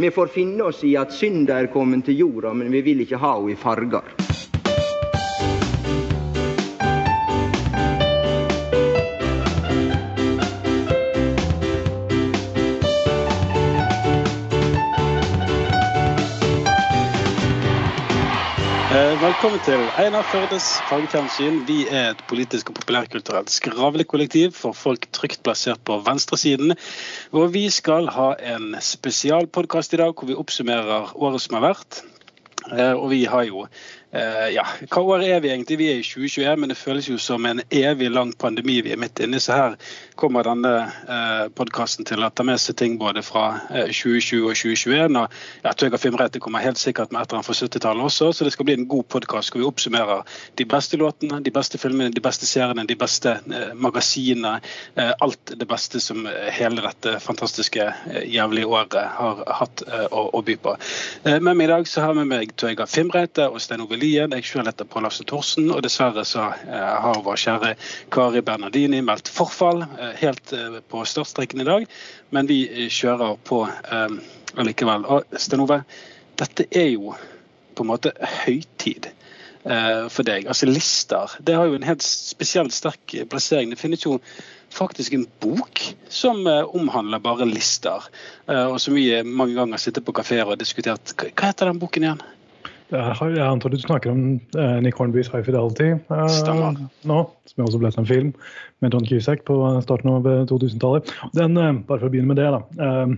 Vi får finne oss i at synda er kommet til jorda, men vi vil ikke ha henne i farger. Velkommen til Einar Førdes fagfjernsyn. Vi er et politisk og populærkulturelt skravlekollektiv for folk trygt plassert på venstresiden. Og vi skal ha en spesialpodkast i dag hvor vi oppsummerer året som har vært. Eh, Og vi har jo eh, Ja, hva år er vi egentlig? Vi er i 2021, men det føles jo som en evig lang pandemi vi er midt inne i. Så her kommer denne uh, podkasten til å ta med seg ting både fra uh, 2020 og 2021. Og ja, Tøyga Filmrette kommer helt sikkert med et eller annet fra 70-tallet også, så det skal bli en god podkast hvor vi oppsummerer de beste låtene, de beste filmene, de beste seriene, de beste uh, magasinene. Eh, alt det beste som eh, hele dette fantastiske, eh, jævlige året har hatt eh, å, å by på. Eh, Med meg i dag så har vi meg Tøyga Filmreite og Stein Ove Lien. Jeg selv heter Pål Afse Thorsen, og dessverre så eh, har vår kjære Kari Bernardini meldt forfall eh, helt eh, på startstreken i dag. Men vi kjører på allikevel. Og Sten Ove, dette er jo på en måte høytid for deg. Altså lister. Det har jo en helt spesielt sterk plassering. Det finnes jo faktisk en bok som omhandler bare lister, og som vi mange ganger sitter på kafeer og har diskutert. Hva heter den boken igjen? Jeg, antar du snakker om uh, Nick Hornbys High Fidelity uh, nå, som også ble til en film med John Cusack på starten av eh, 2000-tallet. Den, eh, Bare for å begynne med det, da. eh,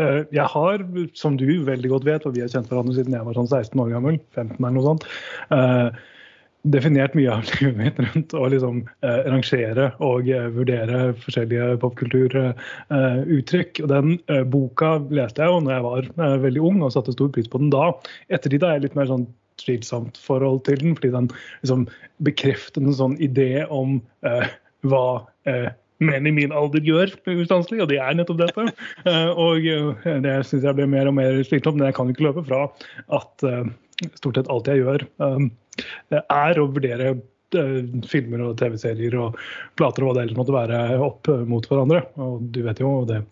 eh, jeg har, som du veldig godt vet, og vi har kjent hverandre siden jeg var sånn 16 år gammel, 15 eller noe sånt, eh, definert mye av livet mitt rundt å liksom eh, rangere og eh, vurdere forskjellige popkulturuttrykk. og Den eh, boka leste jeg jo når jeg var eh, veldig ung og satte stor pris på den da. Ettertid er jeg litt mer sånn tvilsomt forhold til den, fordi den liksom bekrefter en sånn idé om eh, hva eh, menn i min alder gjør ustanselig, og det er nettopp dette. Eh, og eh, det syns jeg blir mer og mer slitsomt, men jeg kan ikke løpe fra at eh, stort sett alt jeg gjør, eh, er å vurdere eh, filmer og TV-serier og plater og hva det ellers måtte være opp mot hverandre. Og du vet jo, og det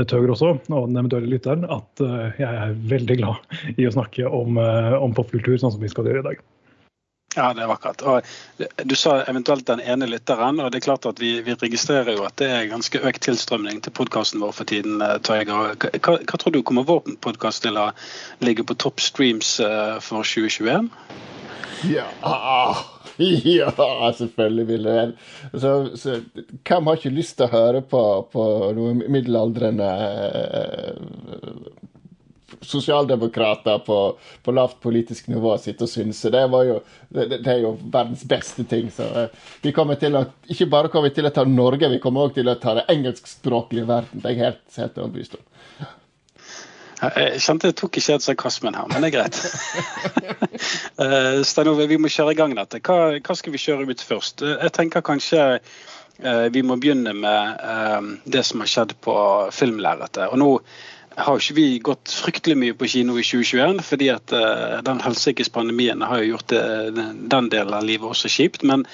vet Høger også, og den eventuelle lytteren, at eh, jeg er veldig glad i å snakke om, eh, om popkultur, sånn som vi skal gjøre i dag. Ja, det er vakkert. Og du sa eventuelt den ene lytteren, og det er klart at vi, vi registrerer jo at det er ganske økt tilstrømning til podkasten vår for tiden. eh, Tøyger. Hva, hva, tror du kommer vår podkast til å ligge på topp streams eh, for 2021? Ja, ja selvfølgelig vil det. Så, så, hvem har ikke lyst til å høre på, på noen middelaldrende eh, sosialdemokrater på, på lavt politisk nivå sitte og synser. Det, var jo, det, det er jo verdens beste ting. Så eh, vi kommer til å Ikke bare kommer vi til å ta Norge, vi kommer også til å ta det engelskspråklige verden. Det er jeg helt, helt overbevist om. Jeg kjente jeg tok ikke helt sarkasmen her, men det er greit. Eh, Stein Ove, vi må kjøre i gang dette. Hva, hva skal vi kjøre ut først? Eh, Jeg tenker kanskje vi må begynne med det som har skjedd på filmlerretet. Og nå har ikke vi gått fryktelig mye på kino i 2021, fordi at uh, den helsikes pandemien har jo gjort det, den delen av livet også kjipt. Men,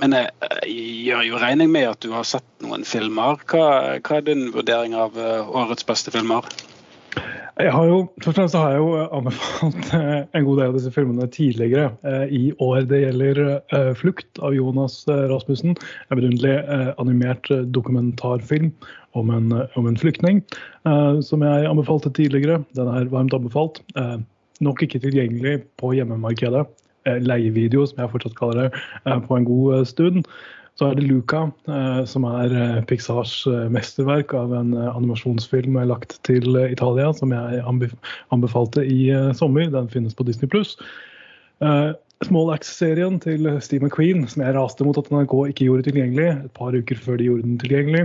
men jeg, jeg gjør jo regning med at du har sett noen filmer. Hva, hva er din vurdering av eh, årets beste filmer? Jeg har jo, først og fremst har jeg jo anbefalt eh, en god del av disse filmene tidligere eh, i år. Det gjelder eh, 'Flukt' av Jonas eh, Rasmussen. En vidunderlig eh, animert eh, dokumentarfilm om en, eh, om en flyktning. eh, som jeg anbefalte tidligere. Den er varmt anbefalt. Eh, nok ikke tilgjengelig på hjemmemarkedet. Eh, leievideo, som jeg fortsatt kaller det, eh, på en god eh, stund. Så er det Luca, eh, som er eh, Pixars eh, mesterverk av en animasjonsfilm lagt til Italia, som jeg anbefalte i sommer. Den finnes på Disney pluss. Small Axe-serien til Steve McQueen, som jeg raste mot at NRK ikke gjorde tilgjengelig, et par uker før de gjorde den tilgjengelig.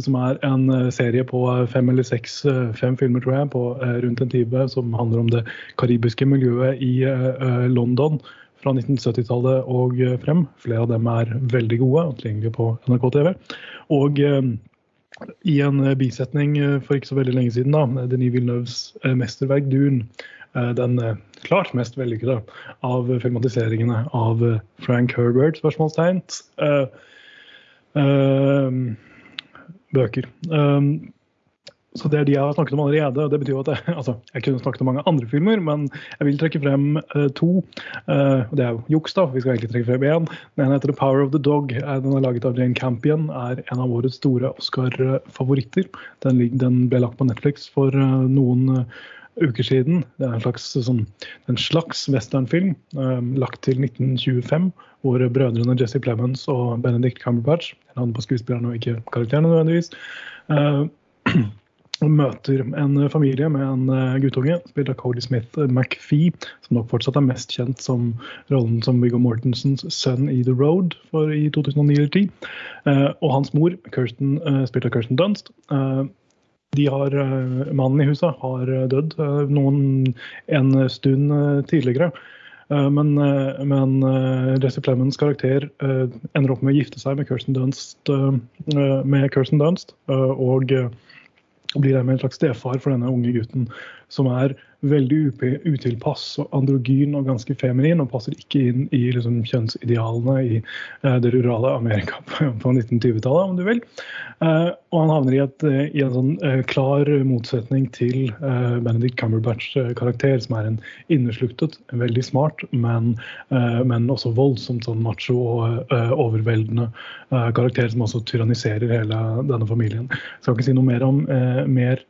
Som er en serie på fem eller seks, fem filmer tror jeg, på rundt en time, som handler om det karibiske miljøet i London fra 1970-tallet og eh, frem. Flere av dem er veldig gode og tilgjengelige på NRK TV. Og eh, i en eh, bisetning for ikke så veldig lenge siden, da, Denis Villeneuves mesterverk Dune, den klart mest vellykkede av filmatiseringene av Frank Herbert, spørsmålstegn, bøker. Så det er de jeg har snakket om allerede. det betyr jo at jeg, altså, jeg kunne snakket om mange andre filmer, men jeg vil trekke frem uh, to. Uh, det er jo juks, da. Vi skal egentlig trekke frem én. Den heter The Power of the Dog. Den er laget av Jane Campion. Er en av våre store Oscar-favoritter. Den, den, ble lagt på Netflix for uh, noen uker siden. Det er en slags, sånn, slags westernfilm lagt til 1925, hvor brødrene Jesse Plemons og Benedict Cumberbatch, navnet på skuespillerne og ikke karakterene nødvendigvis, møter en familie med en eh, guttunge, spilt av Cody Smith eh, McPhee, som nok fortsatt er mest kjent som rollen som Viggo Mortensens sønn i The Road for i 2009 eller 2010. Eh, og hans mor, Kirsten, spilt av Kirsten Dunst. De har, Mannen i huset har dødd noen, en stund tidligere. Men, men Jesse Plemons karakter ender opp med å gifte seg med Kirsten Dunst, med Kirsten Dunst og og blir dermed en slags stefar for denne unge gutten, som er veldig utilpass og androgyn og ganske feminin, og passer ikke inn i liksom, kjønnsidealene i uh, det rurale Amerika på, på 1920-tallet, om du vil. Uh, og han havner i, et, uh, i en sånn klar motsetning til Benedict Cumberbatchs karakter, som er en innesluktet, veldig smart, men, men også voldsomt sånn macho og overveldende karakter, som også tyranniserer hele denne familien. Jeg skal ikke si noe mer om mer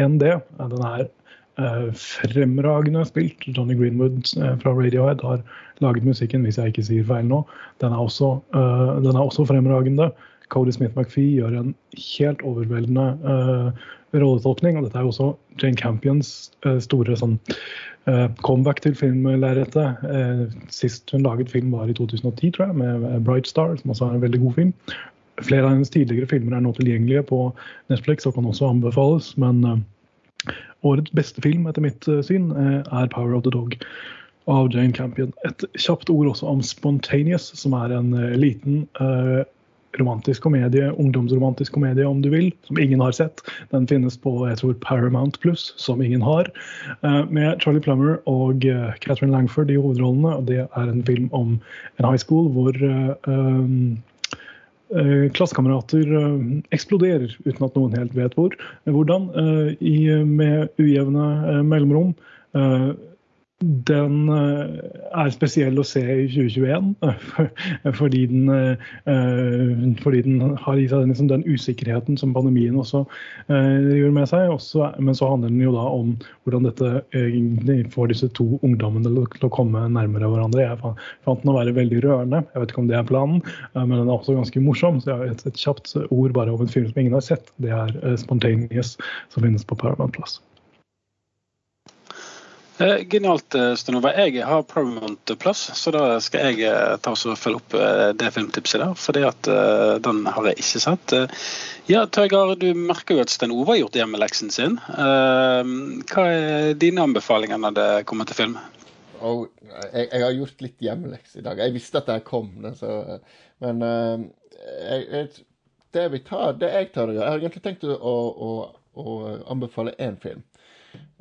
enn det. Den er Eh, fremragende spilt. Johnny Greenwood eh, fra Radiohead har laget musikken, hvis jeg ikke sier feil nå. Den er også, uh, den er også fremragende. Cody Smith McPhee gjør en helt overveldende uh, rolletolkning. Og dette er jo også Jane Campions uh, store sånn, comeback til filmlerretet. sist hun laget film var i 2010, tror jeg, med Bright Star, som også er en veldig god film. Flere av hennes tidligere filmer er nå tilgjengelige på Netflix og kan også anbefales. men Årets beste film, etter mitt eh, syn, eh, er 'Power of the Dog' av Jane Campion. Et kjapt ord også om 'Spontaneous', som er en eh, liten romantisk komedie, ungdomsromantisk komedie om du vil, som ingen har sett. Den finnes på jeg tror Paramount Plus, som ingen har. Med Charlie Plummer og Catherine Langford i hovedrollene. og Det er en film om en high school hvor Eh, klassekamerater eh, eksploderer uten at noen helt vet hvor. Hvordan. Eh, med ujevne mellomrom. Den er spesiell å se i 2021 fordi den, fordi den har i seg liksom den usikkerheten som pandemien også gjør med seg. Også, men så handler den jo da om hvordan dette får disse to ungdommene til å komme nærmere hverandre. Jeg fant den å være veldig rørende. Jeg vet ikke om det er planen, men den er også ganske morsom. Så jeg har et, et kjapt ord bare om en film som ingen har sett. Det er 'Spontaneous', som finnes på Paramount Plus. Eh, genialt, eh, Stenova. Jeg har Paramount Plus, så da skal jeg eh, ta og følge opp eh, det filmtipset der. at eh, den har jeg ikke sett. Ja, Tøygar, du merker jo at Sten Ove har gjort hjemmeleksen sin. hva er dine anbefalinger når det kommer til film? Oh, jeg, jeg, har gjort litt hjemmeleks i dag. Jeg visste at det kom. Så, men jeg, jeg, det, tar, det jeg tar Jeg har egentlig tenkt å, å, å anbefale én film.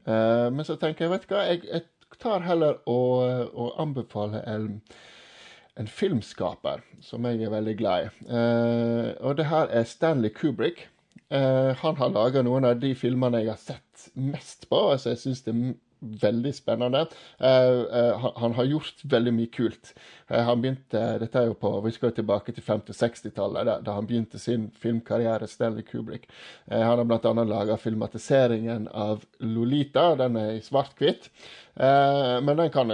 Uh, men så tenker jeg, vet du hva, jeg, jeg tar heller og, og anbefaler en, en, filmskaper som jeg er veldig glad i. Uh, og det her er Stanley Kubrick. Uh, han har laga noen av de filmene jeg har sett mest på. altså Jeg syns det er veldig spennende. han har gjort veldig mye kult. han begynte, dette er jo på, Vi skal tilbake til 50-60-tallet, da, han begynte sin filmkarriere. Stanley Kubrick. han har bl.a. laga filmatiseringen av Lolita. Den er i svart-hvitt. Eh, men den kan,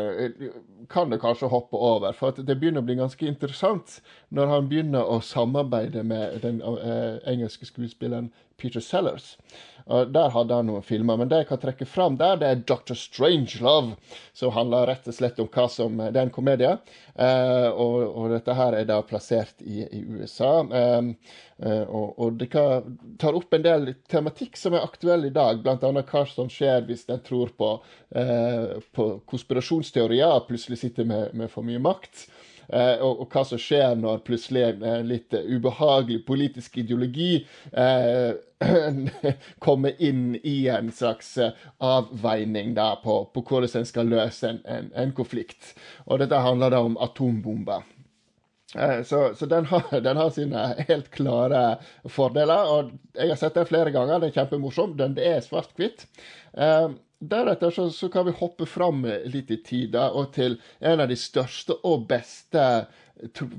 kan du kanskje hoppe over, for det begynner å bli ganske interessant når han begynner å samarbeide med den eh, engelske skuespilleren Peter Sellers. Og Der hadde han noen filmer, men det jeg kan trekke fram der, det er Dr. Strangelove, som handler rett og slett om hva som Det er en komedie, eh, og, og, dette her er da plassert i, i USA. Eh, eh, og, og det tar opp en del tematikk som er aktuell i dag, bl.a. hva som skjer hvis en tror på, eh, på konspirasjonsteorier, plutselig sitter med, med for mye makt. Eh, og, og, hva som skjer når plutselig en litt ubehagelig politisk ideologi eh, komme inn i en slags eh, avveining da, på, på hvordan en skal løse en, en, en, konflikt. Og dette handler da om atombomber. Så, så den, har, den har sine helt klare fordeler. og Jeg har sett den flere ganger. Den er kjempemorsom. Den er svart-hvitt. Eh, deretter så, så kan vi hoppe fram litt i tid da, og til en av de største og beste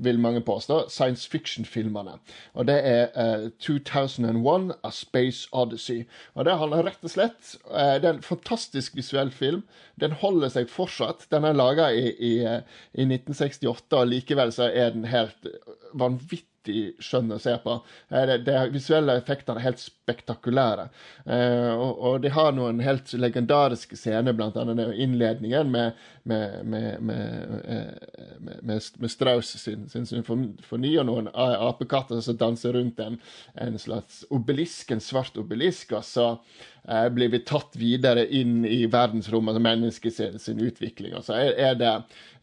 vil mange påstå, science fiction-filmene. Og det er uh, 2001 A Space Odyssey. Og det handler rett og slett uh, Det er en fantastisk visuell film. Den holder seg fortsatt. Den er laga i, i, eh, i 1968, og likevel så er den helt vanvittig skjønn å se på. De visuelle effektene er helt spektakulære. Eh, og, og de har noen helt legendariske scener, annet innledningen med, med, med, med, eh, med, Strauss sin, sin symfoni og noen apekatter som danser rundt en, en slags obelisk, en svart obelisk, og så eh, blir vi tatt videre inn i verdensrommet, altså mennesket sin, utvikling. Og så er, det,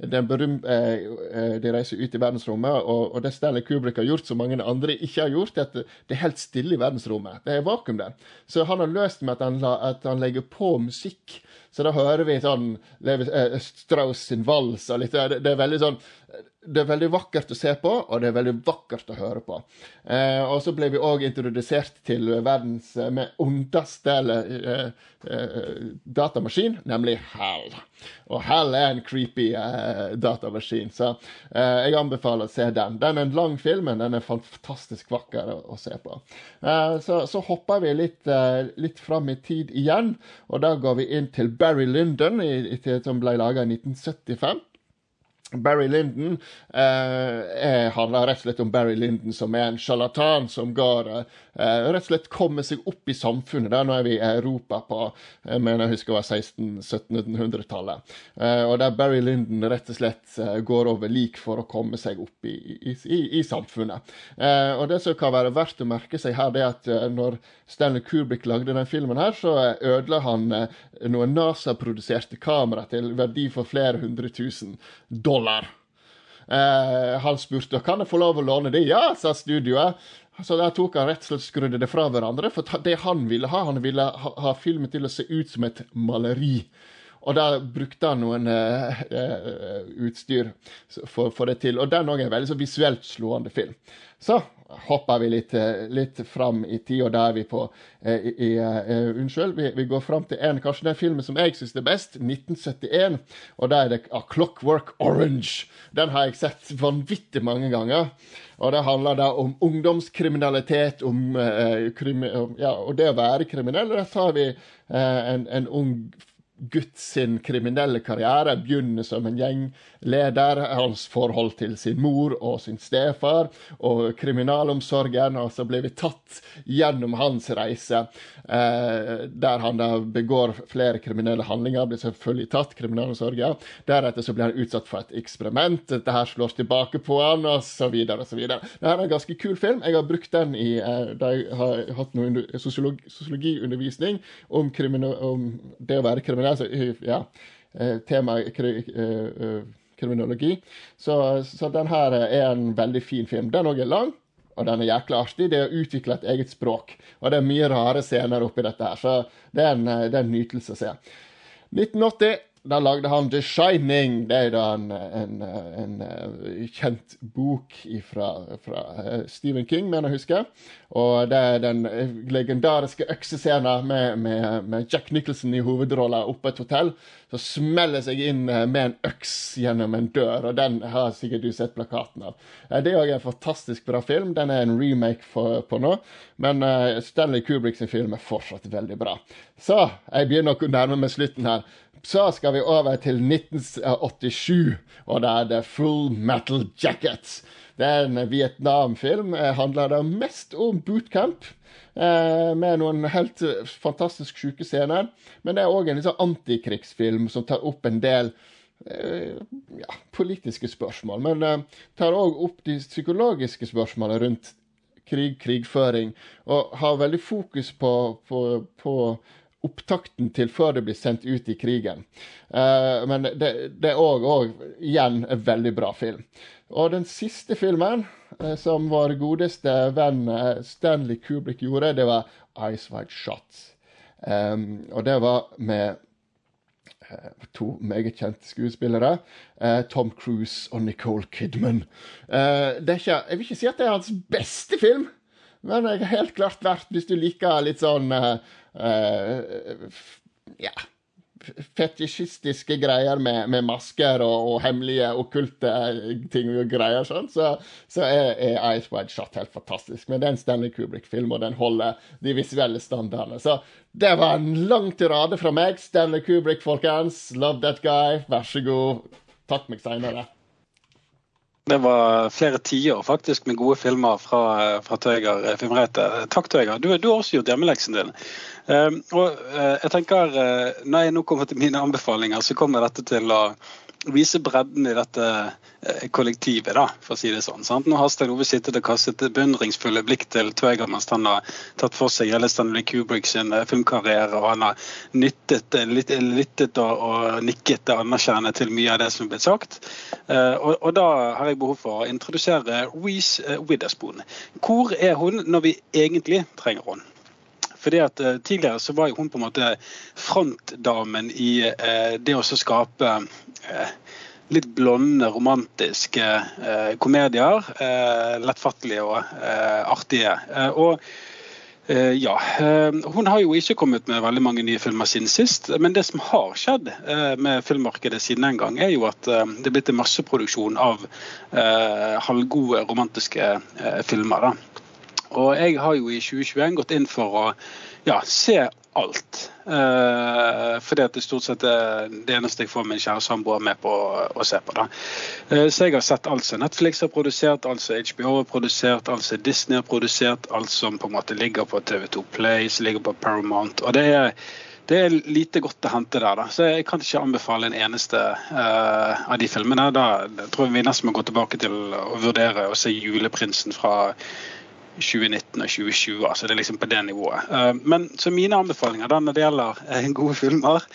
det er berøm, eh, eh, De reiser ut i verdensrommet, og, og det Stanley Kubrick har gjort som mange andre ikke har gjort, at det, er helt stille i verdensrommet. Det er vakuum der. Så han har løst med at han, at han legger på musikk. Så da hører vi sånn eh, Strauss sin vals og litt det, det er veldig sånn det er veldig vakkert å se på, og det er veldig vakkert å høre på. Eh, og så ble vi òg introdusert til verdens eh, med ondeste eh, eh, datamaskin, nemlig HAL. Og HAL er en creepy eh, datamaskin, så eh, jeg anbefaler å se den. Den er en lang film, men den er fantastisk vakker å, å se på. Så, så hopper vi litt, litt fram i tid igjen, og da går vi inn til Barry Lyndon, i, i, som ble laga i 1975. Barry Lyndon eh, er- handler rett og slett om Barry Lyndon som er en sjarlatan som går eh, rett og slett kommer seg opp i samfunnet. Der nå er vi i Europa på jeg mener jeg husker det var 1600-1700-tallet. Eh, og der Barry Lyndon rett og slett eh, går over lik for å komme seg opp i, i, i, i samfunnet. Eh, og det som kan være verdt å merke seg her, det er at eh, når Stanley Kubrick lagde den filmen her, så eh, ødela han eh, noen NASA-produserte kamera til verdi for flere hundre tusen dollar. Eh, han spurte kan jeg få lov å låne det. Ja, sa studioet. Så der tok han rett og slett skrudde det fra hverandre. For det han ville ha, han ville ha, ha filmen til å se ut som et maleri. Og da brukte han noen uh, uh, utstyr for, for det til. Og den òg er en veldig så visuelt slående film. Så hopper vi litt, eh, litt fram i tid, og der er vi på eh, i, i, eh, Unnskyld, vi, vi går fram til en, kanskje den filmen som jeg syns er best, 1971. Og da er det A Clockwork Orange. Den har jeg sett vanvittig mange ganger. Og det handler da om ungdomskriminalitet, om, eh, krimi, om ja, og det å være kriminell. Der tar vi eh, en, en ung sin kriminelle karriere begynner som en gjengleder. Hans forhold til sin mor og sin stefar og kriminalomsorgen. Og så blir vi tatt gjennom hans reise, der han da begår flere kriminelle handlinger. Blir selvfølgelig tatt, kriminalomsorgen. Deretter så blir han utsatt for et eksperiment. Dette her slås tilbake på han, og så videre. Dette er en ganske kul film. Jeg har brukt den i eh, da jeg har hatt noe sosiolog, sosiologiundervisning om, om det å være kriminell. Så, ja, eh, tema kri, eh, eh, kriminologi. Så, så den her er en veldig fin film. Den òg er lang. Og den er jækla artig. Det er å utvikle et eget språk. Og det er mye rare scener oppi dette her, så det er en, eh, det er en nytelse å se. 1980, da lagde han The Shining. Det er da en, en, en, eh, kjent bok fra, fra eh, Stephen King, mener jeg husker. Og det er den legendariske øksescenen med, med, med Jack Nicholson i hovedrollen oppe på et hotell. Så smeller seg inn eh, med en øks gjennom en dør, og den har sikkert du sett plakaten av. Det er òg en fantastisk bra film. Den er en remake for, på nå, men Stanley Kubrick sin film er fortsatt veldig bra. Så jeg begynner å nærme meg slutten her. Så skal vi over til 1987, og da er det Full Metal Jacket. Det er en Vietnam-film. Eh, Handler det mest om bootcamp, eh, med noen helt eh, fantastisk sjuke scener. Men det er òg en sånn antikrigsfilm som tar opp en del ja, politiske spørsmål. Men tar òg opp de psykologiske spørsmålene rundt krig, krigføring, og har veldig fokus på, på, på opptakten til før det blir sendt ut i krigen. Uh, men det, det er òg, igjen en veldig bra film. Og den siste filmen uh, som vår godeste venn eh, Stanley Kubrick gjorde, det var Ice White Shots. Um, og det var med to meget kjente skuespillere. Tom Cruise og Nicole Kidman. ikke, jeg vil ikke si at det er hans beste film, men jeg har helt klart vært, hvis du liker litt sånn Ja fetisjistiske greier med, med masker og, og, hemmelige, okkulte ting og greier, sånn, så, så er, er, Eyes Wide Shot helt fantastisk. Men det er en Stanley Kubrick-film, og den holder de visuelle standardene. Så det var en lang tirade fra meg. Stanley Kubrick, folkens. Love that guy. Vær så god. Takk meg seinere. Det var flere tiår faktisk med gode filmer fra, fra Tøyger Filmreite. Takk, Tøyger. Du, du, har også gjort hjemmeleksen din. Uh, og uh, jeg tenker, Når jeg nå kommer til mine anbefalinger, så kommer dette til å vise bredden i dette eh, kollektivet, da, for å si det sånn. Sant? Nå har Stein Ove sittet og kastet beundringsfulle blikk til Tveiger mens han har tatt for seg hele Stanley Kubrick sin eh, filmkarriere, og han har nyttet, litt, lyttet og, og nikket anerkjennende til mye av det som er blitt sagt. Og, og, da har jeg behov for å introdusere Reece Witherspoon. Hvor er hun når vi egentlig trenger henne? Fordi at uh, Tidligere så var jo hun på en måte frontdamen i uh, det å skape uh, litt blonde, romantiske komedier. lettfattelige og artige. og ja, Hun har jo ikke kommet med veldig mange nye filmer siden sist. Men det som har skjedd med filmmarkedet siden den gang, er jo at det er blitt en masseproduksjon av halvgode romantiske filmer. da. Og jeg har jo i 2021 gått inn for å ja, se alt. Uh, fordi at det stort sett er det eneste jeg får min kjære samboer med på å se på. da. Uh, så jeg har sett alt som Netflix har produsert, alt som HBO har produsert, alt som Disney har produsert, alt som på en måte ligger på TV2 Play, som ligger på Paramount. og det er det er lite godt å hente der, da. så jeg kan ikke anbefale en eneste uh, av de filmene. Da tror jeg vi nesten må gå tilbake til å vurdere å se 'Juleprinsen' fra 2019 og 2020. Så Det er liksom på det nivået. Eh, men så mine anbefalinger da når det gjelder eh, gode filmer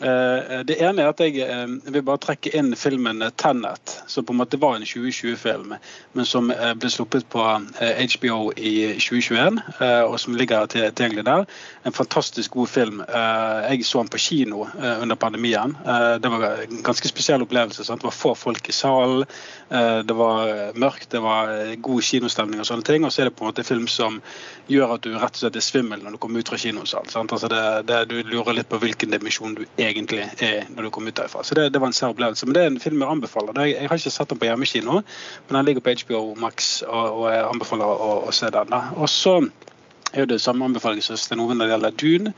det ene er at jeg eh, vil bare trekke inn filmen 'Tennet', som på en måte var en 2020-film, men som eh, ble sluppet på HBO i 2021, og som ligger tilgjengelig der. En fantastisk god film. Jeg så den på kino under pandemien. Det var en ganske spesiell opplevelse. Sant? Det var få folk i salen, det var mørkt, det var god kinostemning og sånne ting. Og så er det på en måte en film som gjør at du rett og slett er svimmel når du kommer ut fra kinosalen. Altså det, det, du lurer litt på hvilken dimensjon du egentlig egentlig er når du kommer ut derfra. Så det, det var en sær opplevelse. Men det er en film jeg anbefaler. Jeg, jeg har ikke sett den på hjemmekino, men den ligger på HBO Max, og, og jeg anbefaler å, å se den. Og så er det samme anbefaling som Sten Ove når det gjelder Dune.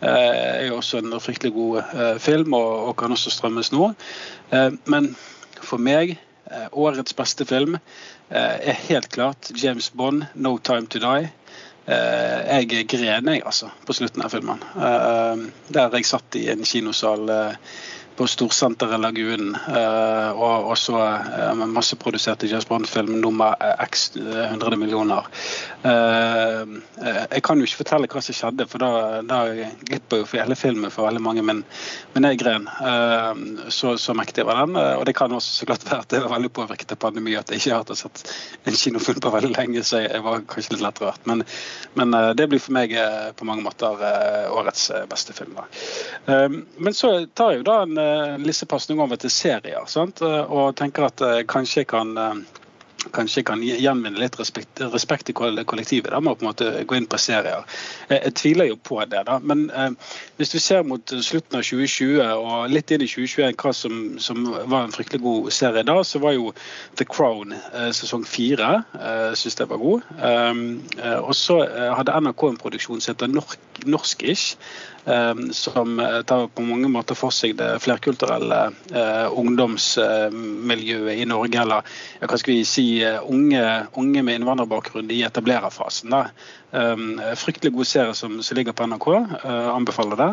Eh, er jo også en fryktelig god eh, film, og, og, kan også strømmes nå. Eh, men for meg, eh, årets beste film eh, er helt klart James Bond, 'No Time To Die'. Eh, jeg gren jeg, altså, på slutten av filmen. Eh, der jeg satt i en kinosal eh, på Storsenteret Lagunen. Uh, og så masseproduserte James Bond-film nummer x 100 millioner. Uh, jeg kan jo ikke fortelle hva som skjedde, for da, da glipper jo hele filmen for veldig mange. Men, men jeg gren. så, så mektig var den. Og det kan også så klart være at det var veldig påvirket av pandemi at jeg ikke har sett en kinofilm på veldig lenge, så jeg var kanskje litt lett rørt. Men, men det blir for meg på mange måter årets beste film. Da. men så tar jeg jo da en Eh, lissepasning over til serier. Sant? Eh, og tenker at eh, kanskje jeg kan kanskje kan gjenvinne litt respekt, respekt i kollektivet. Da må på en måte gå inn på serier. Jeg, jeg tviler jo på det. da, Men eh, hvis vi ser mot slutten av 2020 og litt inn i 2021 hva som, som var en fryktelig god serie da, så var jo The Crown eh, sesong fire. Eh, Syns jeg var god. Eh, og så hadde NRK en produksjon som heter Norsk-ish. Ehm, som eh, tar på mange måter for seg det flerkulturelle eh, ungdomsmiljøet i Norge. Eller hva skal vi si, eh, unge, unge med innvandrerbakgrunn i etablererfasen. Fryktelig god serie som, ligger på NRK. Anbefaler det.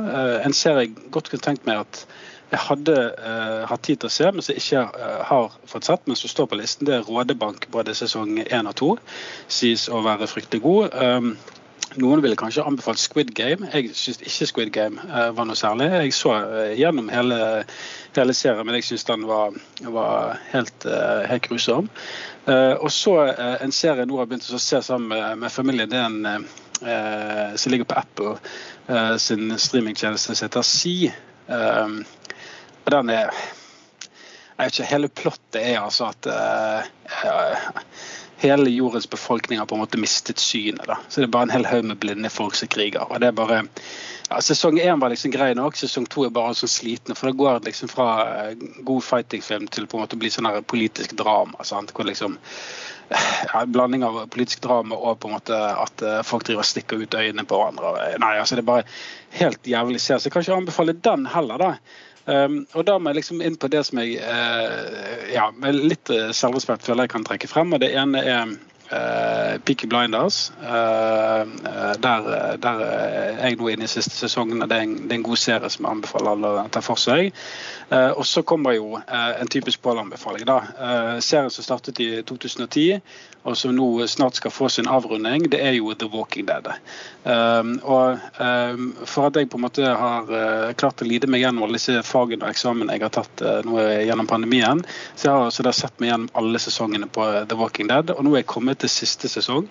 En serie jeg godt kunne tenkt meg at jeg hadde uh, hatt tid til å se, men som jeg ikke har fått sett, men som står på listen. Det er Rådebank både sesong én og to. Sies å være fryktelig god. Um, noen ville kanskje anbefalt Squid Game. Jeg syns ikke Squid Game uh, var noe særlig. Jeg så uh, gjennom hele, hele, serien, men jeg syns den var, var helt, uh, helt, grusom. og så en serie jeg nå har begynt å se sammen med, med familien. Det er en som ligger på Apple sin streamingtjeneste som heter Sea. Og den er jeg vet ikke, Hele plottet er altså at hele jordens befolkning har på en måte mistet synet. da. Så det er bare en hel haug med blinde folk som kriger. og det er bare ja, Sesong én var liksom grei nok, sesong to er bare så slitne. For det går liksom fra god fightingfilm til på en måte å bli sånn politisk drama. sant? Hvor liksom ja, en blanding av politisk drama og på en måte at folk driver og stikker ut øynene på hverandre. Nei, altså Det er bare helt jævlig ser. Så jeg kan ikke anbefale den heller. da. Um, og da må jeg liksom inn på det som jeg uh, ja, med litt uh, selvrespekt føler jeg kan trekke frem. og Det ene er uh, Peaky Blinders. Uh, der, der er jeg nå inne i siste sesongen. Det er, en, det er en god serie som jeg anbefaler alle å ta for seg. og så kommer jo en typisk Pål-anbefaling. serien som startet i 2010 og som nå snart skal få sin avrunding, det er jo The Walking Dead. Og For at jeg på en måte har klart å lide meg gjennom alle disse fagene og eksamen jeg har tatt nå gjennom pandemien, så jeg har altså sett meg gjennom alle sesongene på The Walking Dead. Og nå er jeg kommet til siste sesong.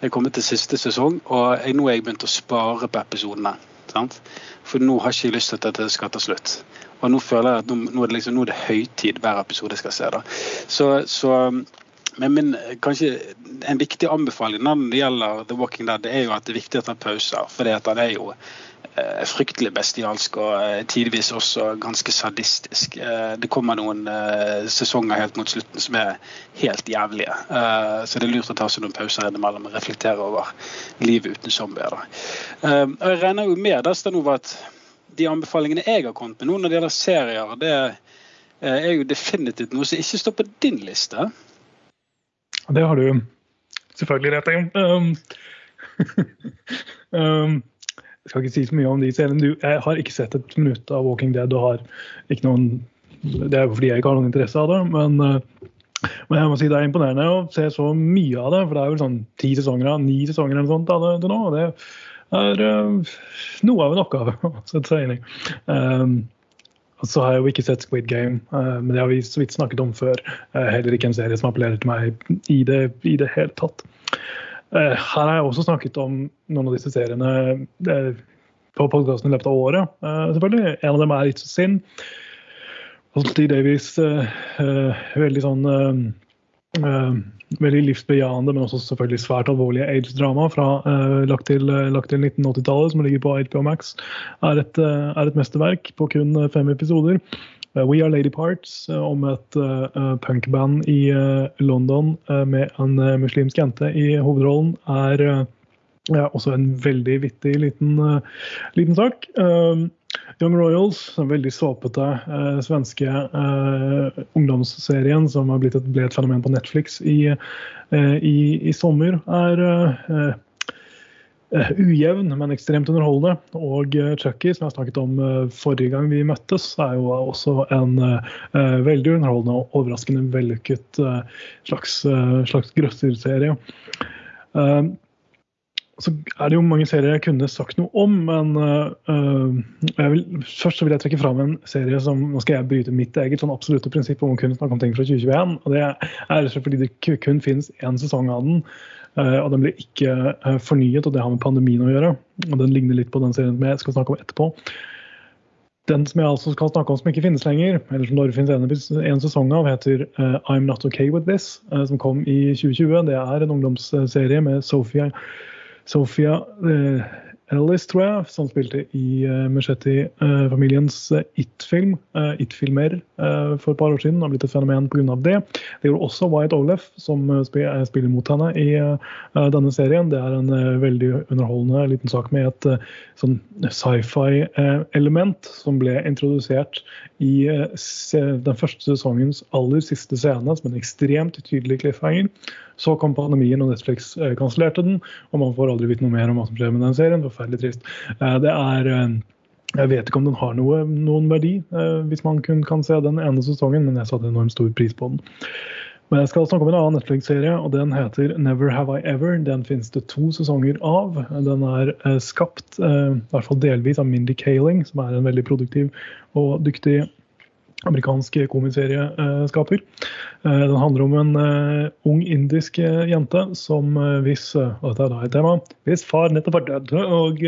Jeg er kommet til siste sesong, og jeg, nå har jeg begynt å spare på episodene. Sant? For nå har jeg ikke lyst til at det skal ta slutt. Og nå føler jeg at nå, nå, er, det liksom, nå er det høytid hver episode jeg skal se. da. Så, så men min, kanskje en viktig anbefaling når det gjelder The Walking Dead, det er jo at det er viktig å ta pauser. For han er jo fryktelig bestialsk og eh, tidvis også ganske sadistisk. Eh, det kommer noen eh, sesonger helt mot slutten som er helt jævlige. Eh, så det er lurt å ta seg noen pauser innimellom og reflektere over livet uten zombier. Eh, og jeg regner jo med Stanova, at de anbefalingene jeg har kommet med nå når det gjelder serier, det er jo definitivt noe som ikke står på din liste. Det har du selvfølgelig rett i. Um, um, jeg skal ikke si så mye om de seriene. Jeg har ikke sett et minutt av Walking Dead. og har ikke noen, Det er jo fordi jeg ikke har noen interesse av det. Men, uh, men, jeg må si det er imponerende å se så mye av det. For det er vel sånn ti sesonger, ni sesonger eller sånt av det til nå. og det er uh, noe av en oppgave å sette seg inn i. Um, så har jeg jo ikke sett Squid Game, uh, men det har vi så vidt snakket om før. Uh, heller ikke en serie som appellerer til meg i det, i det hele tatt. Uh, her har jeg også snakket om noen av disse seriene på podkasten i løpet av året. selvfølgelig. En av dem er It's a Sin. Steve Davies veldig sånn veldig livsbejaende, men også selvfølgelig svært alvorlige aids-drama lagt til, til 1980-tallet, som ligger på HBO Max, er et, er et mesterverk på kun fem episoder. We Are Lady Parts om et punkband i London med en muslimsk jente i hovedrollen er også en veldig vittig liten, liten sak. Young Royals, den veldig såpete eh, svenske eh, ungdomsserien som har blitt et, ble et fenomen på Netflix i, eh, i, i sommer, er eh, eh, ujevn, men ekstremt underholdende. Og uh, Chucky, som jeg snakket om uh, forrige gang vi møttes, er jo også en veldig underholdende og overraskende vellykket slags, slags grøsserserie. Så er det jo mange serier jeg kunne sagt noe om, men vil, først så vil jeg trekke fram en serie som Nå skal jeg bryte mitt eget sånn absolutte prinsipp om å kunne snakke om ting fra 2021. og Det er fordi det kun finnes én sesong av den. Uh, og Den ble ikke uh, fornyet, og det har med pandemien å gjøre. og Den ligner litt på den serien som jeg skal snakke om etterpå. Den som jeg altså skal snakke om som ikke finnes lenger, eller som Norge finnes en, en sesong av, heter uh, I'm Not Okay With This, som kom i 2020. Det er en ungdomsserie med Sophia eh, Ellis, tror jeg, som spilte i uh, Muschetti-familiens uh, It-film, uh, It-filmer, uh, for et par år siden. Har blitt et fenomen pga. det. Det gjorde også Wyatt Olef, som spiller, spiller mot henne i denne serien. Det er en veldig underholdende liten sak med et sånn sci-fi-element som ble introdusert i den første sesongens aller siste scene, som en ekstremt tydelig cliffhanger. Så kom pandemien, og Netflix eh, kansellerte den. Og man får aldri vite noe mer om hva som skjer med den serien. Forferdelig trist. Eh, det er eh, jeg vet ikke om den har noe, noen verdi, hvis man kun kan se den ene sesongen, men jeg satte enormt stor pris på den. Men jeg skal snakke om en annen Netflix-serie, og den heter Never Have I Ever. Den finnes det to sesonger av. Den er skapt, i hvert fall delvis, av Mindy Kaling, som er en veldig produktiv og dyktig amerikansk komiserieskaper. Den handler om en ung indisk jente som hvis og dette er da et tema, hvis far nettopp er død, og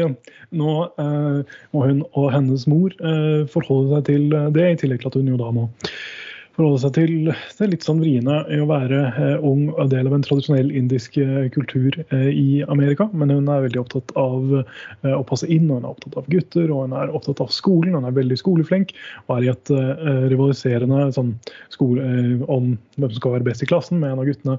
nå må hun og hennes mor forholde seg til det, i tillegg til at hun jo da må forholde seg til det litt sånn vriene i å være eh, ung og del av en tradisjonell indisk eh, kultur eh, i Amerika. Men hun er veldig opptatt av å passe inn, og hun er opptatt av gutter og hun er opptatt av skolen. Hun er veldig skoleflink og er i et rivaliserende sånn, skole om hvem som skal være best i klassen med en av guttene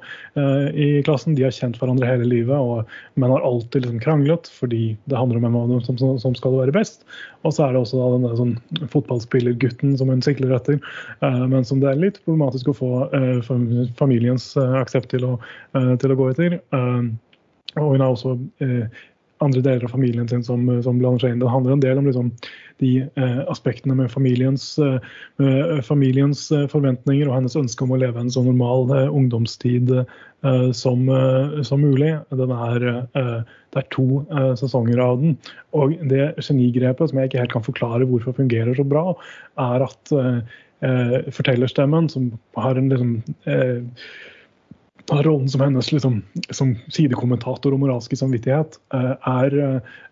i klassen. De har kjent hverandre hele livet, og, men har alltid liksom kranglet fordi det handler om hvem av dem som, som, som skal være best. Og så er det også da denne sånn, fotballspillergutten som hun sikler etter, men som det er litt problematisk å få uh, familiens uh, aksept til uh, til å, gå etter. og hun har også andre deler av familien sin som, som blander seg inn. Det handler en del om liksom, de aspektene med familiens, familiens, forventninger og hennes ønske om å leve en så normal ungdomstid som, som, mulig. Er, det er to sesonger av den. Og det genigrepet som jeg ikke helt kan forklare hvorfor fungerer så bra, er at eh, fortellerstemmen, som har en liksom eh, har rollen som hennes liksom, som sidekommentator og moralske samvittighet, eh, er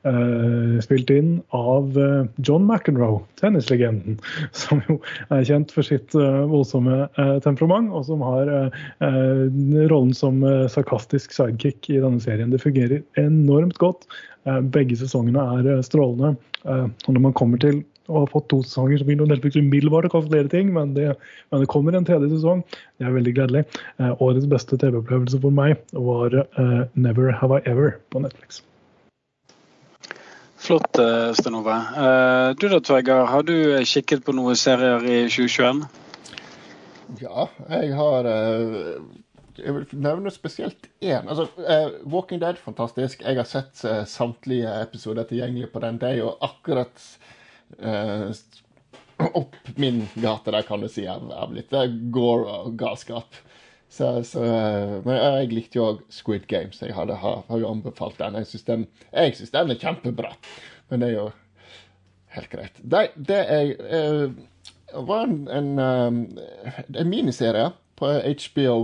uh, spilt inn av uh, John McEnroe, tennislegenden. Som jo er kjent for sitt uh, voldsomme temperament, og som har rollen som sarkastisk sidekick i denne serien. Det fungerer enormt godt. begge sesongene er strålende. og når man kommer til og har fått to sesonger, som begynner Netflix umiddelbart å flere ting. Men det, men det, kommer en tredje sesong. Det er veldig gledelig. Eh, årets beste TV-opplevelse for meg var eh, 'Never Have I Ever' på Netflix. Flott, Sten Ove. Eh, du da, Tveger, Har du kikket på noen serier i 2021? Ja, jeg har eh, jeg vil nevne spesielt én. Altså, uh, Walking Dead, fantastisk. Jeg har sett uh, samtlige episoder tilgjengelig på den. Det er jo akkurat eh, opp min gate der, kan du si, av, av litt gore og galskap. Så, så, eh, men jeg likte jo òg Squid Games. Jeg hadde, har, jo anbefalt den. Jeg syns den, den, er kjempebra. Men det er jo helt greit. Det, det er, uh, var en, en, en, miniserie på HBO.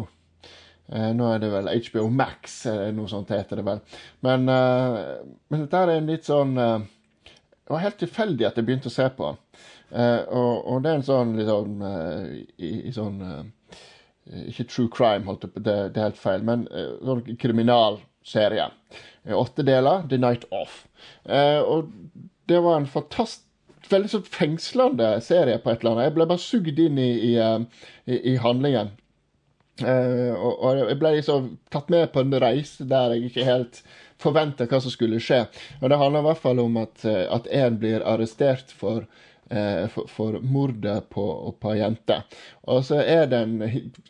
Eh, nå er det vel HBO Max, noe sånt heter det vel. Men, men dette er en litt sånn det var helt tilfeldig at jeg begynte å se på. Uh, og, og, det er en sånn sånn uh, i, i, sånn uh, Ikke true crime, holdt jeg det, det er helt feil, men sånn kriminalserie. Åtte deler. The Night Off. og det var en fantastisk Veldig sånn fengslende serie på et eller annet. Jeg ble bare sugd inn i, i, i handlingen. og, og jeg ble liksom tatt med på en reise der jeg ikke helt forventa hva som skulle skje. Og Det handler i hvert fall om at, eh, at en blir arrestert for, eh, for, for mordet på, på jente. Og så den,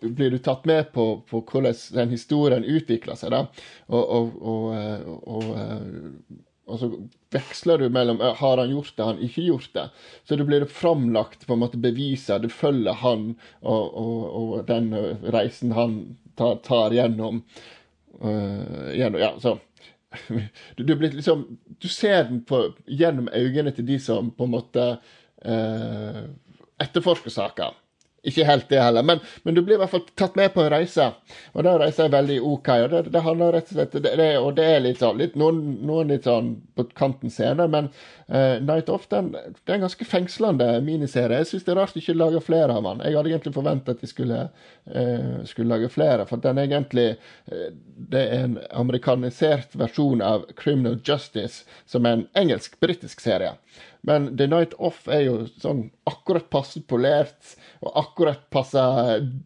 blir du tatt med på, på, hvordan den historien utvikler seg. da, og, og, og, eh, og så veksler du mellom har han gjort det, han ikke gjort det. Så det blir framlagt på en måte beviser. Du følger han og den reisen han tar, tar gjennom. Uh, gjennom ja, så du, du, liksom, du, ser den på, gjennom øynene til de som på en måte eh, etterforsker saker. Ikke helt det heller, men, men, du blir i hvert fall tatt med på en reise. Og den reisen er veldig OK. Og det, det handler rett og slett det, det, Og det er litt sånn litt, noen, noen, litt sånn på kanten scene, men uh, Night Off den, det er en ganske fengslende miniserie. Jeg syns det er rart de ikke lager flere av den. Jeg hadde egentlig forventa at de skulle, uh, skulle, lage flere, for den er egentlig uh, Det er en amerikanisert versjon av Criminal Justice, som er en engelsk-britisk serie. Men The Night Off er jo sånn akkurat passe polert og akkurat passe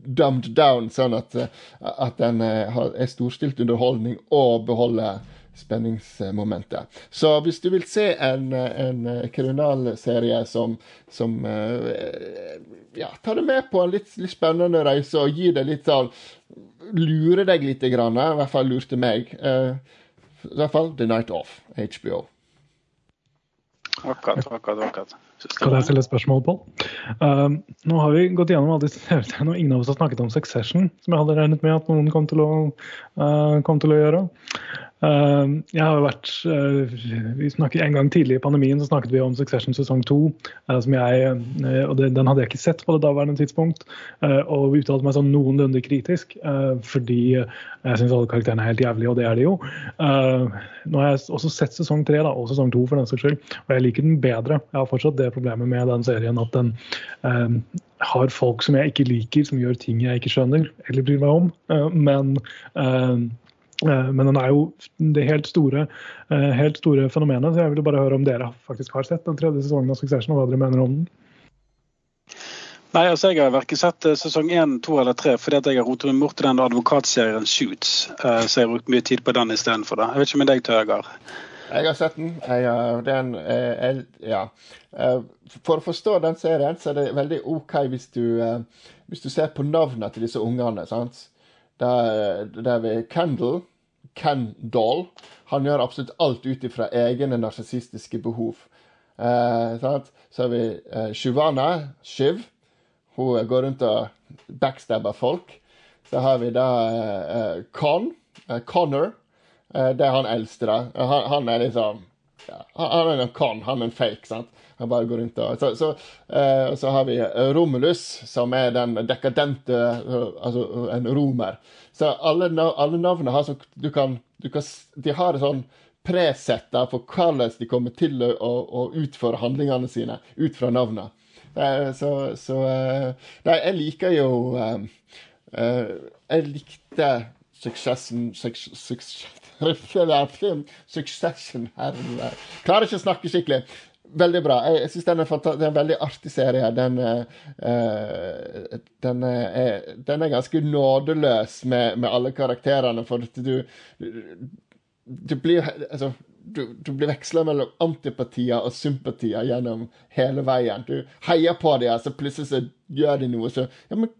dumbed down, sånn at, at den eh, er storstilt underholdning og beholder spenningsmomentet. Så hvis du vil se en, en kriminalserie som, som eh, ja, tar deg med på en litt, litt, spennende reise og gir deg litt sånn Lurer deg litt, grann, i hvert fall lurte meg. Eh, I hvert fall The Night Off, HBO. Akkurat, akkurat, akkurat. Skal jeg stille et spørsmål, Pål? Uh, nå har vi gått gjennom alle disse TV-seriene, og ingen av oss har snakket om Succession, som jeg hadde regnet med at noen kom til å, uh, kom til å gjøre. Uh, jeg har jo vært uh, vi snakket En gang tidlig i pandemien så snakket vi om Succession sesong to. Uh, som jeg, og Den hadde jeg ikke sett på det daværende tidspunkt. og uttalte meg sånn noenlunde kritisk, fordi jeg syns alle karakterene er helt jævlige, og det er de jo. nå har jeg også sett sesong tre, og sesong to for den saks skyld, og jeg liker den bedre. Jeg har fortsatt det problemet med den serien at den har folk som jeg ikke liker, som gjør ting jeg ikke skjønner eller bryr meg om. men Eh, men den er jo det helt store, eh, helt store fenomenet. Så jeg vil bare høre om dere faktisk har sett den tredje sesongen av Succession, og hva dere mener om den. Nei, altså Jeg har verken sett eh, sesong én, to eller tre fordi at jeg har rotet meg bort til den advokatserien Shoots. Så jeg har brukt mye tid på den istedenfor. Jeg vet ikke med deg, Tøger? Jeg har sett den. Jeg, den jeg, ja. For å forstå den serien, så er det veldig OK hvis du, hvis du ser på navnene til disse ungene. sant? Der, ved Kendal Ken Doll. Han gjør absolutt alt ut ifra egne narsissistiske behov. Eh, så har vi eh, Shivana, Shiv. Hun går rundt og backstabber folk. Så har vi da eh, Con, eh, Connor. Eh, det er han eldste, da. Han, han er liksom ja, Han er en con, han er en fake. sant? Han bare går rundt og Så, så, eh, så har vi Romulus, som er den dekadente Altså en romer. Så alle, alle navnene har sånn du du kan, De har sånn presett for hvordan de kommer til å, å, utføre handlingene sine ut fra navnene. Så, så Nei, jeg liker jo um, uh, Jeg likte Succession Succession Herre Klarer ikke å snakke skikkelig veldig bra. Jeg, jeg syns den er det er en veldig artig serie. Den, uh, den, er, den er, ganske nådeløs med, med alle karakterene, for du, du blir altså, du, du, blir veksla mellom antipatier og sympatier gjennom hele veien. Du heier på dem, så plutselig så gjør de noe, så Ja, men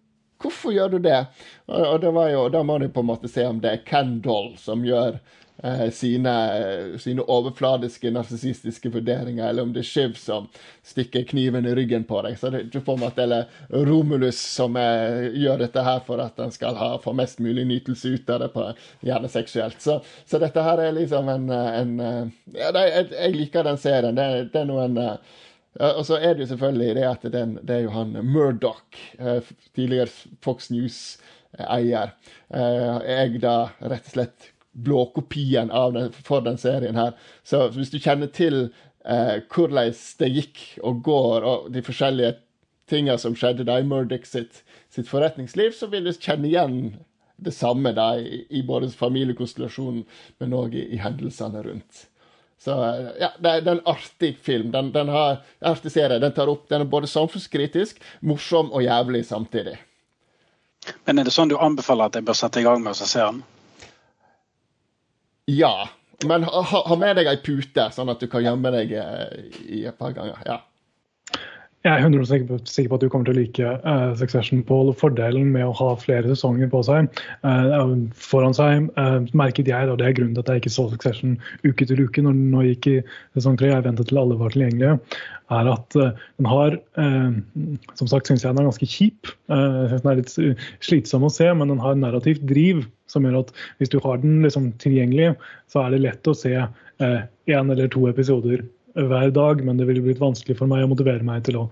hvorfor gjør du det? Og, og det jo, Da må du på en måte se om det er Kendal som gjør Eh, sine, sine, overfladiske, narsissistiske vurderinger, eller om det er Shiv som stikker kniven i ryggen på deg. Så det, du får måte, eller Romulus som er, gjør dette her for at han skal ha, få mest mulig nytelse ut av det, på, gjerne seksuelt. Så, så dette her er liksom en, en ja, det, jeg, jeg, liker den serien. Det, det er noen ja, og så er det jo selvfølgelig det at den, det er jo han Murdoch, eh, tidligere Fox News-eier, eide da rett og slett blåkopien av den, for den serien her. Så hvis du kjenner til eh, hvordan det gikk og går, og de forskjellige tingene som skjedde da i Murdoch sitt, sitt, forretningsliv, så vil du kjenne igjen det samme da i, i både familiekonstellasjonen, men òg i, i, hendelsene rundt. Så ja, det er, det er en artig film. Den, den har artig serie. Den tar opp, den er både samfunnskritisk, morsom og jævlig samtidig. Men er det sånn du anbefaler at jeg bør sette i gang med å se den? Ja. Men ha, ha, med deg ei pute, sånn at du kan gjemme deg eh, i et par ganger. ja. Jeg er 100% sikker på at du kommer til å like uh, Succession på fordelen med å ha flere sesonger på seg. Uh, foran seg uh, merket jeg, og det er grunnen til at jeg ikke så Succession uke til uke når den gikk i sesong tre, jeg ventet til alle var tilgjengelige, er at den har Som sagt syns jeg den er ganske kjip. Den er litt slitsom å se, men den har narrativt driv som gjør at hvis du har den liksom tilgjengelig, så er det lett å se én eller to episoder hver dag, men det ville blitt vanskelig for meg å motivere meg til å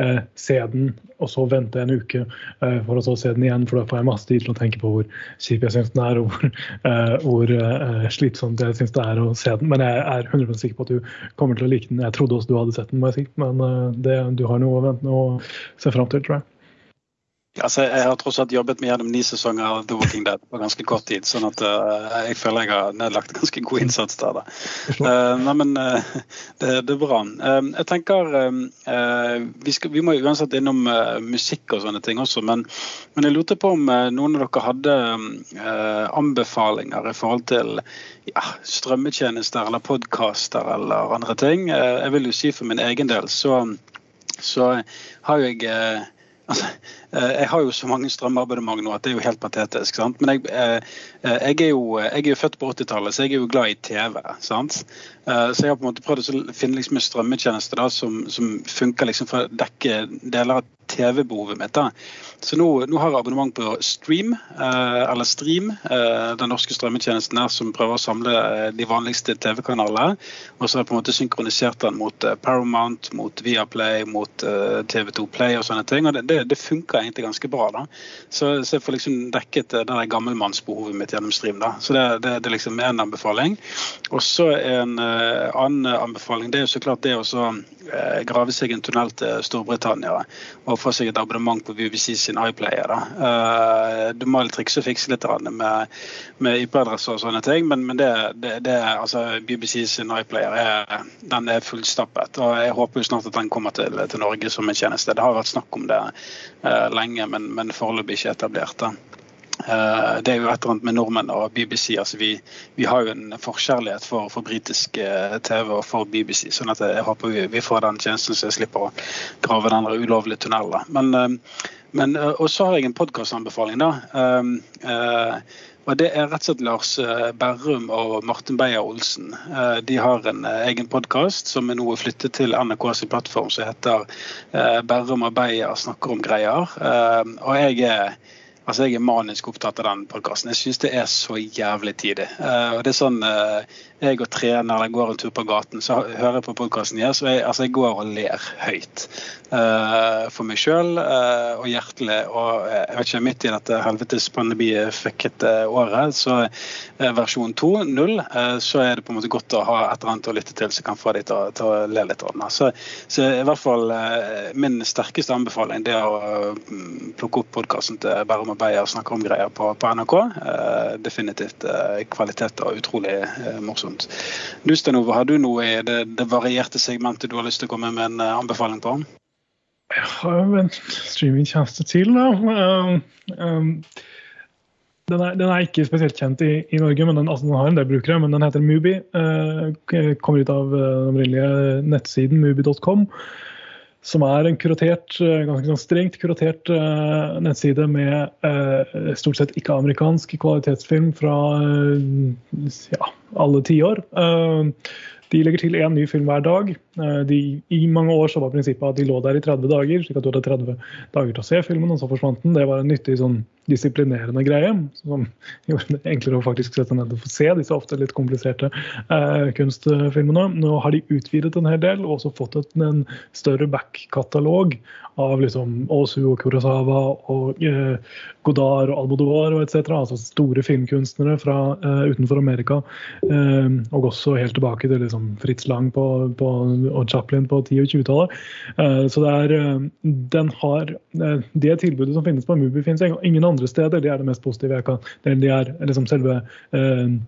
eh, se den, og så vente en uke eh, for å så se den igjen. For da får jeg masse tid til å tenke på hvor kjip jeg syns den er, og hvor, eh, hvor eh, slitsomt jeg syns det er å se den. Men jeg er 100 sikker på at du kommer til å like den. Jeg trodde også du hadde sett den, må jeg si. Men eh, det, du har noe å vente og se fram til, tror jeg. Altså, jeg har tross alt jobbet med gjennom ni sesonger av The Walking Dead på ganske kort tid. sånn at uh, jeg føler jeg har nedlagt ganske god innsats der. Uh, nei, men uh, det, det, er bra. jeg tenker vi, skal, vi, må uansett innom musikk og sånne ting også, men, men jeg lurte på om noen av dere hadde anbefalinger i forhold til ja, strømmetjenester eller podkaster eller andre ting. jeg vil jo si for min egen del så, så har jo jeg Altså, jeg har jo så mange strømabonnement nå at det er jo helt patetisk. sant? Men jeg, eh, eh, jeg, er, jo, jeg er jo født på 80-tallet, så jeg er jo glad i TV. sant? Så jeg har på en måte prøvd å finne liksom en strømmetjeneste da, som, som funker liksom for å dekke deler av TV-behovet mitt. da. Så nå, nå, har jeg abonnement på Stream, eh, eller Stream, eh, den norske strømmetjenesten her som prøver å samle eh, de vanligste TV-kanalene. Og så har jeg på en måte synkronisert den mot eh, Paramount, mot Viaplay, mot eh, TV2 Play og sånne ting. Og det, det, det funker egentlig ganske bra. da. Så, så jeg får liksom dekket det der gammelmannsbehovet mitt gjennom Stream. da. Så det, det, det er liksom en anbefaling. Og så en annen anbefaling det er jo så klart det å eh, grave seg en tunnel til Storbritannia og få seg et abonnement på BBC sin iPlayer. Eh, du må trikse og fikse litt med, med IP-adresser og sånne ting, men, men det, det, det, altså, BBC sin iPlayer er, den er fullstappet. og Jeg håper jo snart at den kommer til, til Norge som en tjeneste. Det har vært snakk om det lenge, men, men foreløpig ikke etablert. Da. Eh, det er jo et eller annet med nordmenn og BBC. altså Vi, vi har jo en forkjærlighet for, for britisk eh, TV og for BBC. sånn at jeg håper vi, vi får den tjenesten så jeg slipper å grave den ulovlige tunnelen. Men, eh, men, og så har jeg en podkastanbefaling. Og Det er rett og slett Lars Berrum og Martin Beyer-Olsen. De har en egen podkast som er nå flyttet til NRKs plattform, som heter Berrum og Beyer snakker om greier. Og jeg er Altså, Jeg er manisk opptatt av den podkasten. Jeg syns det er så jævlig tidlig. Og det er sånn, Jeg og trener eller går en tur på gaten, så hører jeg på podkasten deres, og jeg, altså, jeg går og ler høyt. Uh, for meg sjøl og hjertelig. Og jeg vet ikke, midt i dette helvetes pandemi-fuckete året, så versjon 2.0, så er det på en måte godt å ha et eller annet å lytte til som kan få deg til, til, å le litt. Så, så i hvert fall min sterkeste anbefaling det er å plukke opp podkasten til Bærum og Beyer snakke om greier på, på NRK. Eh, definitivt eh, kvalitet og utrolig eh, morsomt. Du Stenove, har du noe i det, det, varierte segmentet du har lyst til å komme med en eh, anbefaling på? Jeg har jo en streamingtjeneste til, da. Um, um, den, er, den, er, ikke spesielt kjent i, i Norge, men den, altså, den, har en del brukere. Men den heter Mubi. Uh, kommer ut av den opprinnelige nettsiden mubi.com som er en kuratert, eh, ganske sånn strengt kuratert uh, nettside med uh, stort sett ikke-amerikansk kvalitetsfilm fra ja, alle tiår. Uh, de legger til én ny film hver dag. De, I mange år så var prinsippet at de lå der i 30 dager, slik at du hadde 30 dager til å se filmen, og så forsvant den. Det var en nyttig sånn disiplinerende greie som gjorde det enklere å faktisk sette ned og få se disse ofte litt kompliserte eh, kunstfilmene. Nå har de utvidet en hel del og også fått et, en større back-katalog av liksom Osu og Kurosawa og eh, Godard og Almodovar og etc. Altså store filmkunstnere fra eh, utenfor Amerika. Eh, og også helt tilbake til liksom Fritz Lang på, på, og Chaplin på 10- og 20-tallet. Eh, så det er eh, Den har Det tilbudet som finnes på Mubi, finnes ingen andre steder. Det er det mest positive jeg kan Det er liksom selve eh,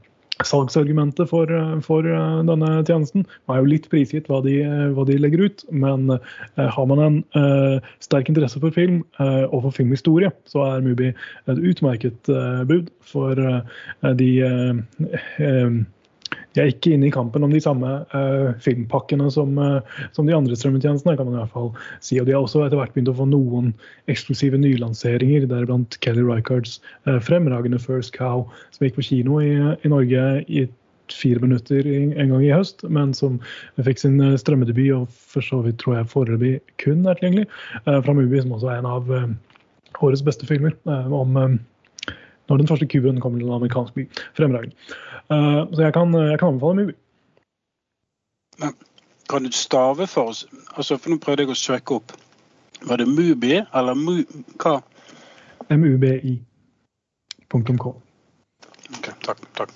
salgsargumentet for, for, eh, denne tjenesten. Det er jo litt prisgitt hva de, hva de legger ut, men eh, har man en eh, sterk interesse for film eh, og for filmhistorie, så er Mubi et utmerket eh, bud for eh, de de er ikke inne i kampen om de samme uh, filmpakkene som, uh, som, de andre strømmetjenestene. kan man i hvert fall si. Og De har også etter hvert begynt å få noen eksklusive nylanseringer, deriblant Kelly Rycards uh, fremragende First Cow, som gikk på kino i, i Norge i fire minutter en gang i høst, men som fikk sin strømmedebut og for så vidt tror jeg foreløpig kun er tilgjengelig fra Mubi, som også er en av årets beste filmer om når den første kuben kommer til en amerikansk by. Fremragende. Uh, så jeg kan, jeg kan anbefale Mubi. Men kan du stave for oss? Altså, for Nå prøvde jeg å søke opp. Var det Mubi eller Mu... Hva? Mubi.com. Ok, takk. takk.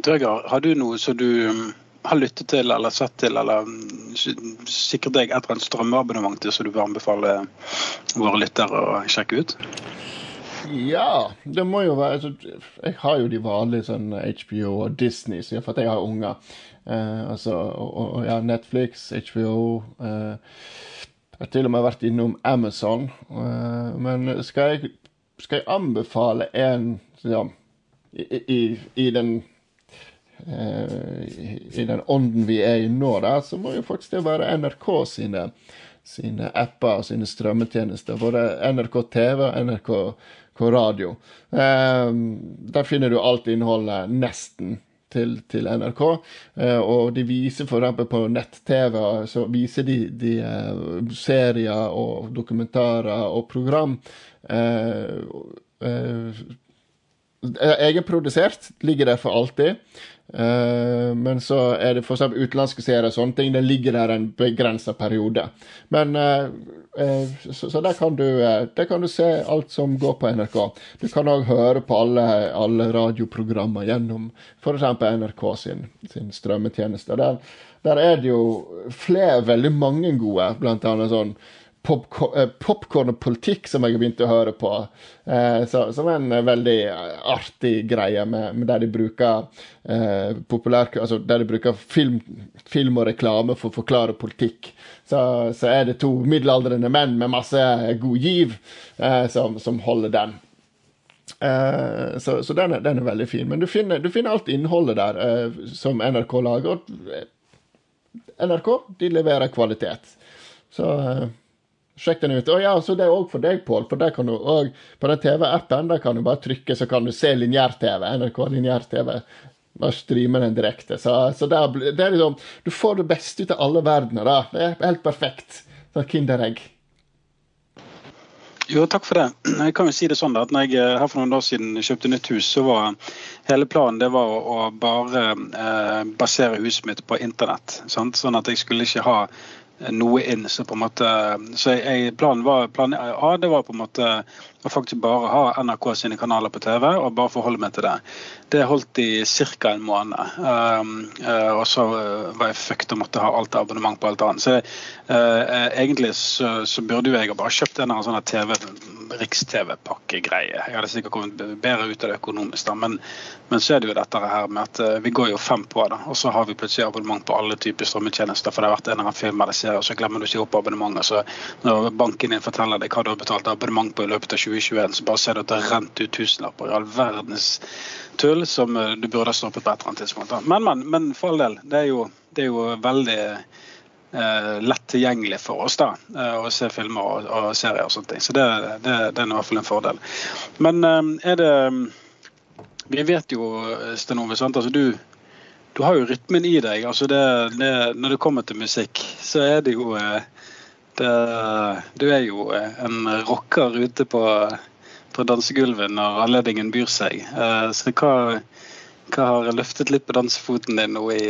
Drøger, har du noe som du um, har lyttet til eller sett til, eller um, sikret deg et eller annet strømmeabonnement til som du vil anbefale våre lyttere å sjekke ut? Ja, det må jo være altså, Jeg har jo de vanlige sånn HBO og Disney, så for at jeg har unger. Eh, altså, og, og, ja, Netflix, HBO eh, Jeg har til og med vært innom Amazon. Eh, men skal jeg, skal jeg anbefale en ja, i, i, i, den eh, i den ånden vi er i nå, da, så må jo faktisk det være NRK sine, sine apper og sine strømmetjenester. Både NRK TV og NRK på radio. Eh, der finner du alt innholdet nesten til, til NRK. Eh, og de viser f.eks. på nett-TV så viser de, de uh, serier og dokumentarer og program. Uh, uh, egenprodusert, ligger der for alltid. Uh, men så er det f.eks. utenlandske serier og sånne ting. Den ligger der en begrensa periode. Men uh, uh, så, så, der kan, du, der kan du se alt som går på NRK. Du kan òg høre på alle, alle radioprogrammer gjennom f.eks. NRK sin, sin strømmetjeneste. Der, der, er det jo flere, veldig mange gode, blant annet sånn popkorn og politikk som jeg har begynt å høre på. Eh, så, som en eh, veldig artig greie med, med der de bruker eh, populær, altså der de bruker film, film, og reklame for å forklare politikk. Så, så, er det to middelaldrende menn med masse god giv eh, som, som, holder den. Eh, så, så den, er, den, er, veldig fin. Men du finner, du finner alt innholdet der som NRK lager. NRK de leverer kvalitet. Så Sjekk den ut. Og ja, så det er òg for deg, Pål. For der kan du òg På den TV-appen der kan du bare trykke, så kan du se lineær-TV. NRK lineær-TV. Bare streame den direkte. Så, så det, er, det er liksom Du får det beste ut av alle verdener, da. Det er helt perfekt. Sånn Kinderegg. Jo, takk for det. Jeg kan jo si det sånn da, at når jeg her for noen år siden kjøpte nytt hus, så var hele planen det var å, bare eh, basere huset mitt på internett. Sant? Sånn at jeg skulle ikke ha noe inn. Så måte, så jeg, planen var, plan A det var på en måte å faktisk bare ha NRK sine kanaler på TV og bare forholde meg til det. Det holdt i ca. en måned. Um, uh, og så uh, var jeg fucked og måtte ha alt abonnement på alt annet. Så uh, egentlig så, så, burde jo jeg bare kjøpt en sånn TV, riks-TV-pakkegreie. Jeg hadde sikkert kommet bedre ut av det økonomisk, da. Men, men, så er det jo dette her med at uh, vi går jo fem på det, og så har vi plutselig abonnement på alle typer strømmetjenester, for det har vært en eller annen film eller serie, og så glemmer du ikke opp abonnementet. Så når banken din forteller deg hva du har betalt abonnement på i løpet av 20 2021 så bare ser du at det har rent ut tusenlapper i all verdens tull som eh, du burde ha stoppet på et eller annet tidspunkt. Men, men, men for all del. Det er jo, det er jo veldig eh, lett tilgjengelig for oss da, eh, å se filmer og, og, serier og sånne ting. Så det, det, det er i hvert fall en fordel. Men eh, er det Vi vet jo, Sten Ove, altså du, du har jo rytmen i deg. altså det, det, Når det kommer til musikk, så er det jo eh, du er jo en rocker ute på, på dansegulvet når anledningen byr seg. Eh, så hva, hva, har løftet litt på dansefoten din nå i,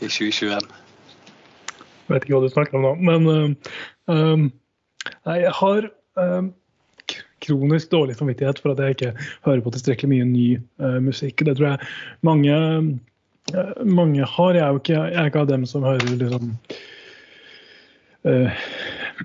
i 2021? Jeg vet ikke hva du snakker om nå, men um, jeg har um, kronisk dårlig samvittighet for at jeg ikke hører på tilstrekkelig mye ny uh, musikk. Det tror jeg mange, uh, mange har. Jeg er ikke, jeg er ikke av dem som hører liksom uh,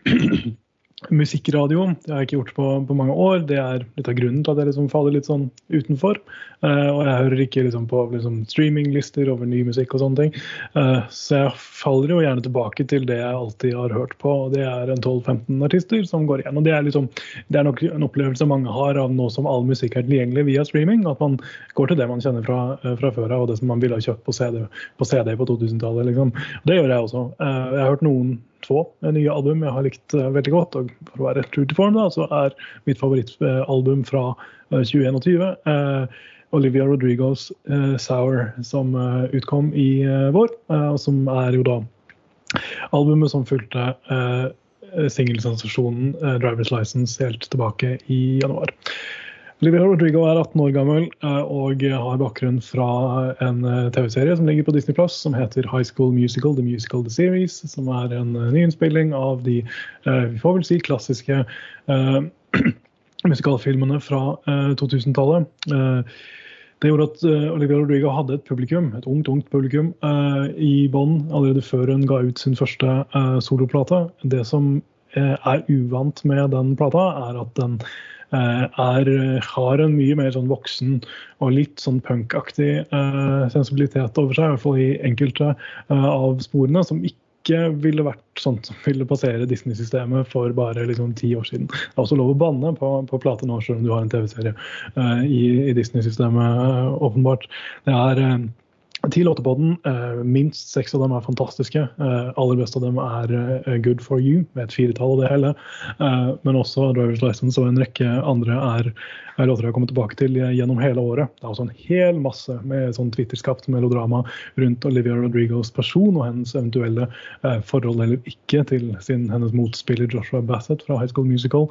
Musikkradio det har jeg ikke gjort på, på, mange år. Det er litt av grunnen til at jeg liksom faller litt sånn utenfor. Uh, og jeg hører ikke liksom på liksom, streaminglister over ny musikk og sånne ting. Uh, så jeg faller jo gjerne tilbake til det jeg alltid har hørt på. og Det er en 12-15 artister som går igjen. og det er, liksom, det er nok en opplevelse mange har av nå som all musikk er tilgjengelig via streaming. At man går til det man kjenner fra, uh, fra før av, og det som man ville ha kjøpt på CD på, på 2000-tallet. Liksom. Det gjør jeg også. jeg har hørt noen få nye album jeg har likt uh, veldig godt. Og for å være true to form, da, så er mitt favorittalbum fra uh, 2021 uh, Olivia Rodrigos uh, 'Sour', som uh, utkom i vår. og som er jo da albumet som fulgte singelsensasjonen 'Driver's License' helt tilbake i januar. Olivia Rodrigo er 18 år gammel eh, og har bakgrunn fra en eh, TV-serie som ligger på Disney Plus, som heter High School Musical, The Musical The Series. Som er en eh, nyinnspilling av de vi får vel si, klassiske uh, musikalfilmene fra uh, 2000-tallet. Uh, det gjorde at Olivia Rodrigo hadde et publikum, et ungt ungt publikum i bånn allerede før hun ga ut sin første soloplate. Det som er uvant med den plata, er at den er, har en mye mer sånn voksen og litt sånn punkaktig uh, sensibilitet over seg, i hvert fall i enkelte uh, av sporene, som ikke ville vært sånn som ville passere Disney-systemet for bare liksom ti år siden. Det er også lov å banne på, på plate nå, selv om du har en TV-serie uh, i, i Disney-systemet, åpenbart. Det er Ti låter på den. Eh, minst seks av dem er fantastiske. Eh, aller beste av dem er eh, Good for you, med et firetall og det hele. Men også Drivers License og en rekke andre er, er låter jeg har kommet tilbake til gjennom hele året. Det er også en hel masse med sånn Twitter-skapt melodrama rundt Olivia Rodrigos person og hennes eventuelle forhold eller ikke til sin, hennes motspiller Joshua Bassett fra High School Musical.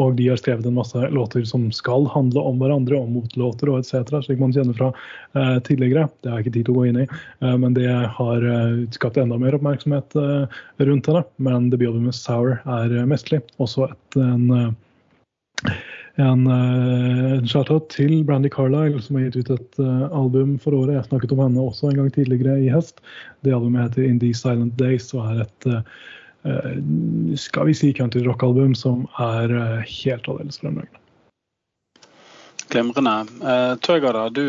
Og de har skrevet en masse låter som skal handle om hverandre, om motlåter og etc., slik man kjenner fra tidligere. Det er ikke tid til å gå inn i. Eh, men det har eh, skapt enda mer oppmerksomhet eh, rundt henne. Men debutalbumet Sour er mesterlig. Også et, en en, en shout-out til Brandy Carlisle, som har gitt ut et uh, album for året. Jeg snakket om henne også en gang tidligere i høst. Det albumet heter In These Silent Days og er et uh, skal vi si country rock-album som er uh, helt aldeles fremragende. Glimrende. Uh, Tøyga, da, du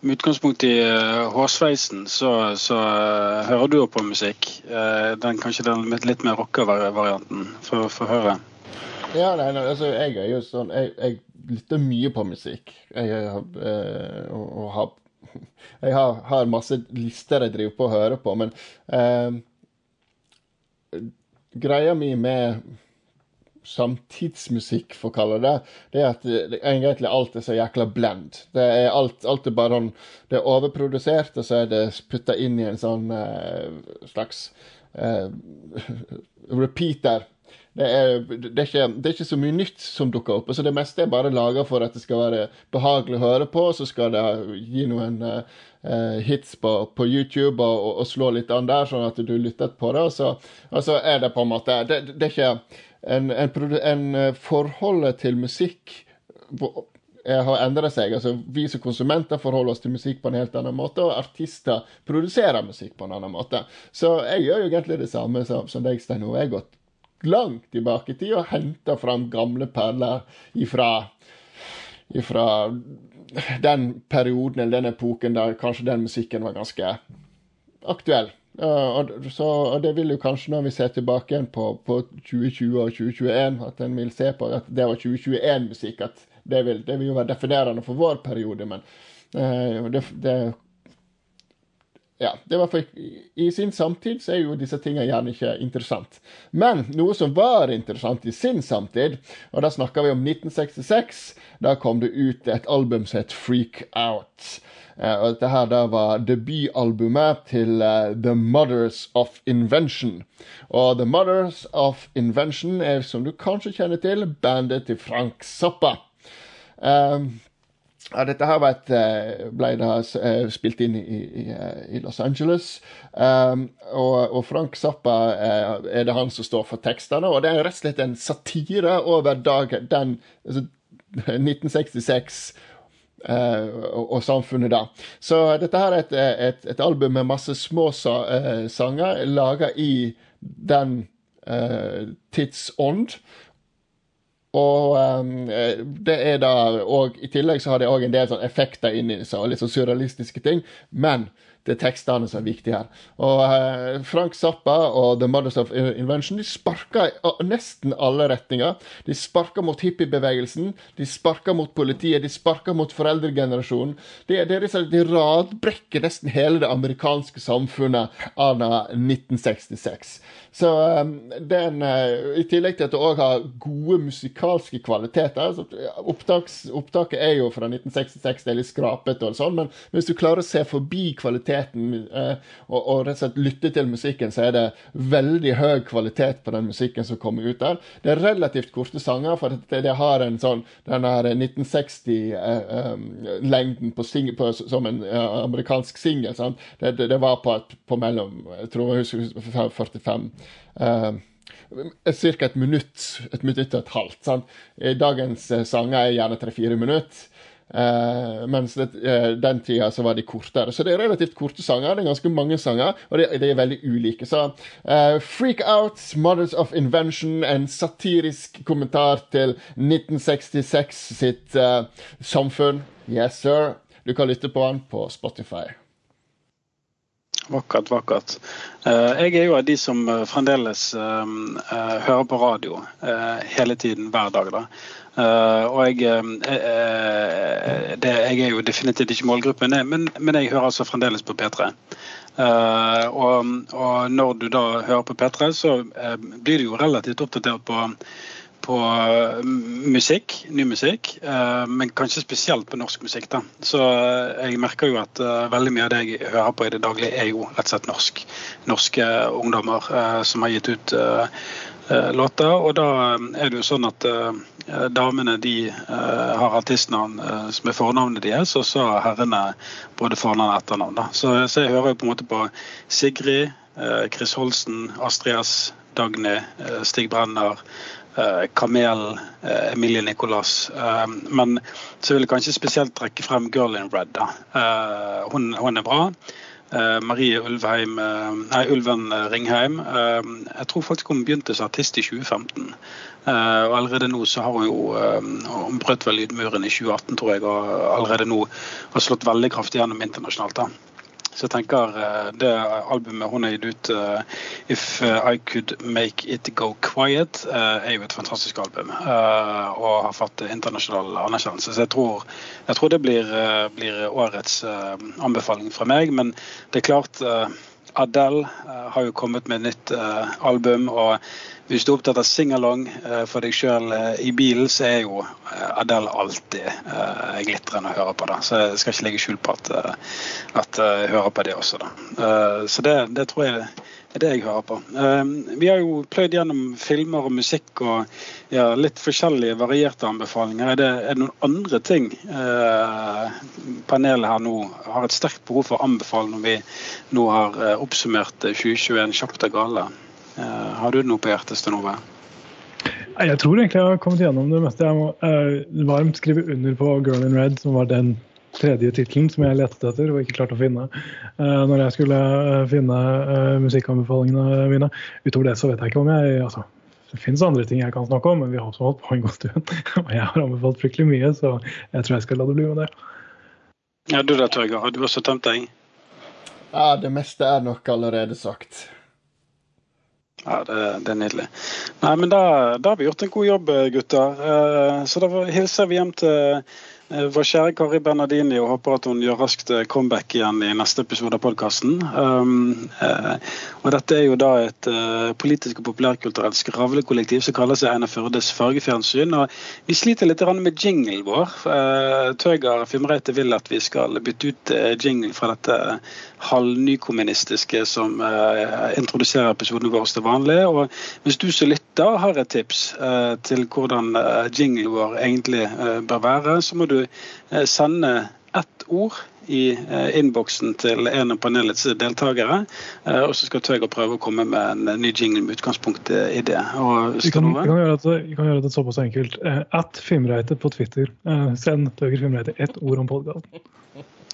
med utgangspunkt i uh, hårsveisen, så, så uh, hører du jo på musikk. Uh, den Kanskje den litt mer rocka-varianten. Få høre. Ja, nei, nei, altså, jeg er jo sånn Jeg, jeg lytter mye på musikk. Jeg, jeg, og, og har, jeg har, har, masse lister jeg driver på å høre på, men greia mi med samtidsmusikk, for å kalle det, det er at det, egentlig alt er så jækla blend. Det er alt, alt er bare sånn Det er overprodusert, og så er det putta inn i en sånn uh, slags uh, repeater. Det er, det, er ikke, det er, ikke, så mye nytt som dukker opp. altså Det meste er bare laga for at det skal være behagelig å høre på. Så skal det gi noen uh, hits på, på YouTube og, og, slå litt an der, sånn at du lytter på det. Og så, og så er det på en måte Det, det er ikke en, en, en eh, forholdet til musikk har endra seg. altså Vi som konsumenter forholder oss til musikk på en helt annen måte, og artister produserer musikk på en annen måte. Så jeg gjør jo egentlig det samme som, som deg, Stein Ove. Jeg har gått langt tilbake i tid og henta fram gamle perler ifra, ifra den perioden eller den epoken der kanskje den musikken var ganske aktuell. Og, så, og, det vil jo kanskje, når vi ser tilbake igjen på, på 2020 og 2021, at en vil se på at det var 2021-musikk. At det vil, det vil, jo være definerende for vår periode, men uh, det, det, ja, det var for, I sin samtid så er jo disse tingene gjerne ikke interessant. Men noe som var interessant i sin samtid, og da snakker vi om 1966, da kom det ut et album som het Freak Out. Eh, og dette her da var debutalbumet til uh, The Mothers of Invention. Og The Mothers of Invention er, som du kanskje kjenner til, bandet til Frank Zappa. Um, ja, dette her et, eh, ble da spilt inn i, i, i Los Angeles. Um, og, og, Frank Zappa er det han som står for tekstene. Og det er rett og slett en satire over dagen, den altså, 1966 Uh, og, og, samfunnet da. Så dette her er et, et, et album med masse små sa, uh, sanger laga i den uh, tidsånd. Og um, det er da og I tillegg så har det òg en del sånn effekter inni seg, og litt sånn surrealistiske ting. Men det er tekstene som er viktige her. Og uh, Frank Zappa og The Mothers of Invention de sparker i nesten alle retninger. De sparker mot hippiebevegelsen, de sparker mot politiet, de sparker mot foreldregenerasjonen. De, de, de radbrekker nesten hele det amerikanske samfunnet av 1966. Så um, den, uh, I tillegg til at det òg har gode musikalske kvaliteter opptaks, Opptaket er jo fra 1966, det er litt skrapete, og sånn, men hvis du klarer å se forbi kvaliteten uh, og, og, rett og slett lytte til musikken, så er det veldig høy kvalitet på den musikken som kommer ut der. Det er relativt korte sanger, for det, har en sånn den 1960-lengden uh, um, på, på, som en amerikansk singel. Det, det, det, var på, på mellom jeg tror jeg husker 45 uh, Ca. et minutt, et minutt og et halvt. Sant? Dagens uh, sanger er gjerne tre-fire minutter. Uh, mens det, uh, den tida så var de kortere. Så det er relativt korte sanger. Det er ganske mange sanger, og de, de er veldig ulike. Så uh, Freak Out, Mothers of Invention, en satirisk kommentar til 1966 sitt samfunn. Yes, sir. Du kan lytte på den på Spotify. Vakkert, vakkert. Jeg er jo av de som fremdeles hører på radio hele tiden, hver dag. da. og jeg, det, jeg er jo definitivt ikke målgruppen, men, men jeg hører altså fremdeles på P3. Og, og, når du da hører på P3, så blir du jo relativt oppdatert på på eh, musikk, ny musikk, eh, men kanskje spesielt på norsk musikk. da. Så eh, jeg merker jo at veldig mye av det jeg hører på i det daglige, er jo rett og slett norsk. Norske ungdommer som har gitt ut låter. Og da er det jo sånn at damene de har artistnavn som er fornavnet deres, og så herrene både fornavn og etternavn. da. Så, jeg hører jo på en måte på Sigrid, Chris Holsen, Astrid S, Dagny, Stig Brenner, Kamel, eh, Emilie Nicolas. Eh, men så vil jeg kanskje spesielt trekke frem Girl in Red. Da. Hun, hun er bra. Marie Ulvheim, nei, Ulven Ringheim. Jeg tror faktisk hun begynte som artist i 2015. Og allerede nå så har hun jo Hun brøt vel lydmuren i 2018, tror jeg, og allerede nå har slått veldig kraftig gjennom internasjonalt. da. Så jeg tenker eh, det albumet hun har gitt ut, uh, 'If I Could Make It Go Quiet', er jo et fantastisk album. Og har fått internasjonal anerkjennelse. Så jeg tror, jeg tror det blir, blir årets anbefaling fra meg. Men det er klart Adele har jo kommet med nytt album. og hvis du er opptatt av singalong uh, for deg sjøl i bilen, så er jo Adele alltid glitrende å høre på. da. Så jeg skal ikke legge skjul på at, at jeg hører på det også. da. så det, det, tror jeg er det jeg hører på. vi har jo pløyd gjennom filmer og musikk og ja, litt forskjellige varierte anbefalinger. Er det, er det noen andre ting panelet her nå har et sterkt behov for å anbefale når vi nå har oppsummert 2021 kjapt og gale? Eh, har du noe på hjertet, Sten? Jeg tror egentlig jeg har kommet gjennom det meste. Jeg må uh, varmt skrive under på 'Girl in Red', som var den tredje tittelen som jeg lette etter og ikke klarte å finne uh, når jeg skulle uh, finne musikkanbefalingene mine. Utover det så vet jeg ikke om jeg altså, Det finnes andre ting jeg kan snakke om, men vi har også holdt på en god stund. og jeg har anbefalt fryktelig mye, så jeg tror jeg skal la det bli med det. Ja, Du da, Torgeir. Har du også tømt deg? Ja, det meste er nok allerede sagt. Ja, det, det, er nydelig. Nei, men da, da, har vi gjort en god jobb, gutter. Eh, så da hilser vi hjem til Eh, vår kjære Kari Bernardini og håper at hun gjør raskt eh, comeback igjen i neste episode av podkasten. Um, uh, og dette er jo da et uh, politisk og populærkulturelt skravlekollektiv som kaller seg Einar Førdes fargefjernsyn. Og vi sliter litt med jinglen vår. Uh, Tøger Fimreite vil at vi skal bytte ut jingle fra dette halvnykommunistiske som introduserer episodene våre til vanlig. Og hvis du som lytter har et tips til hvordan jinglen vår egentlig bør være, så må du Eh, sende ett ord i eh, innboksen til en av panelets deltakere. Eh, og så skal Tøger prøve å komme med en ny jingle med utgangspunkt i det. vi, kan, vi, kan det, vi, kan, gjøre det, såpass enkelt. At Fimreite på Twitter. Send Tøger Fimreite ett ord om podkasten.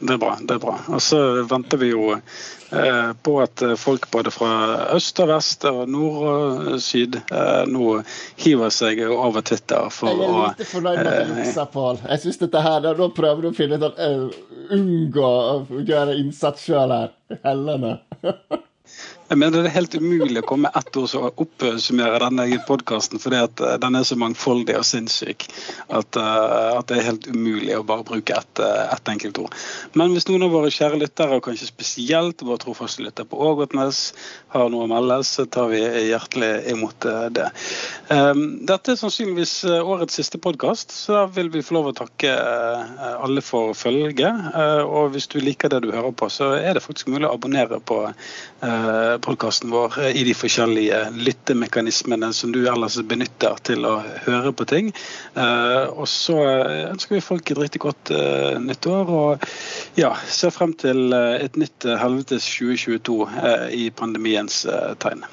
Det er bra. det er bra. Og så venter vi jo eh, på at folk både fra øst og vest og nord og syd eh, nå hiver seg over Twitter for å Jeg er litt fornøyd med at du juksa, Pål. Jeg syns dette her Nå prøver du å finne ut at uh, Unngå å gjøre innsats sjøl her. Hellene. Jeg mener Det er helt umulig å komme ett ord og oppsummere denne podkasten, fordi at eh, den er så mangfoldig og sinnssyk at, uh, at, det er helt umulig å bare bruke ett uh, et enkelt ord. Men hvis noen av våre kjære lyttere, og kanskje spesielt våre trofaste lyttere på Ågotnes, har noe å melde, så tar vi hjertelig imot det. Um, dette er sannsynligvis årets siste podkast, så da vil vi få lov å takke alle for følget. og hvis du liker det du hører på, så er det faktisk mulig å abonnere på podkasten vår i de forskjellige lyttemekanismene som du ellers benytter til å høre på ting. Eh, og så ønsker vi folk et riktig godt eh, nyttår, og ja, ser frem til eh, et nytt helvetes 2022 i pandemiens tegn.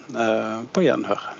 På gjenhør.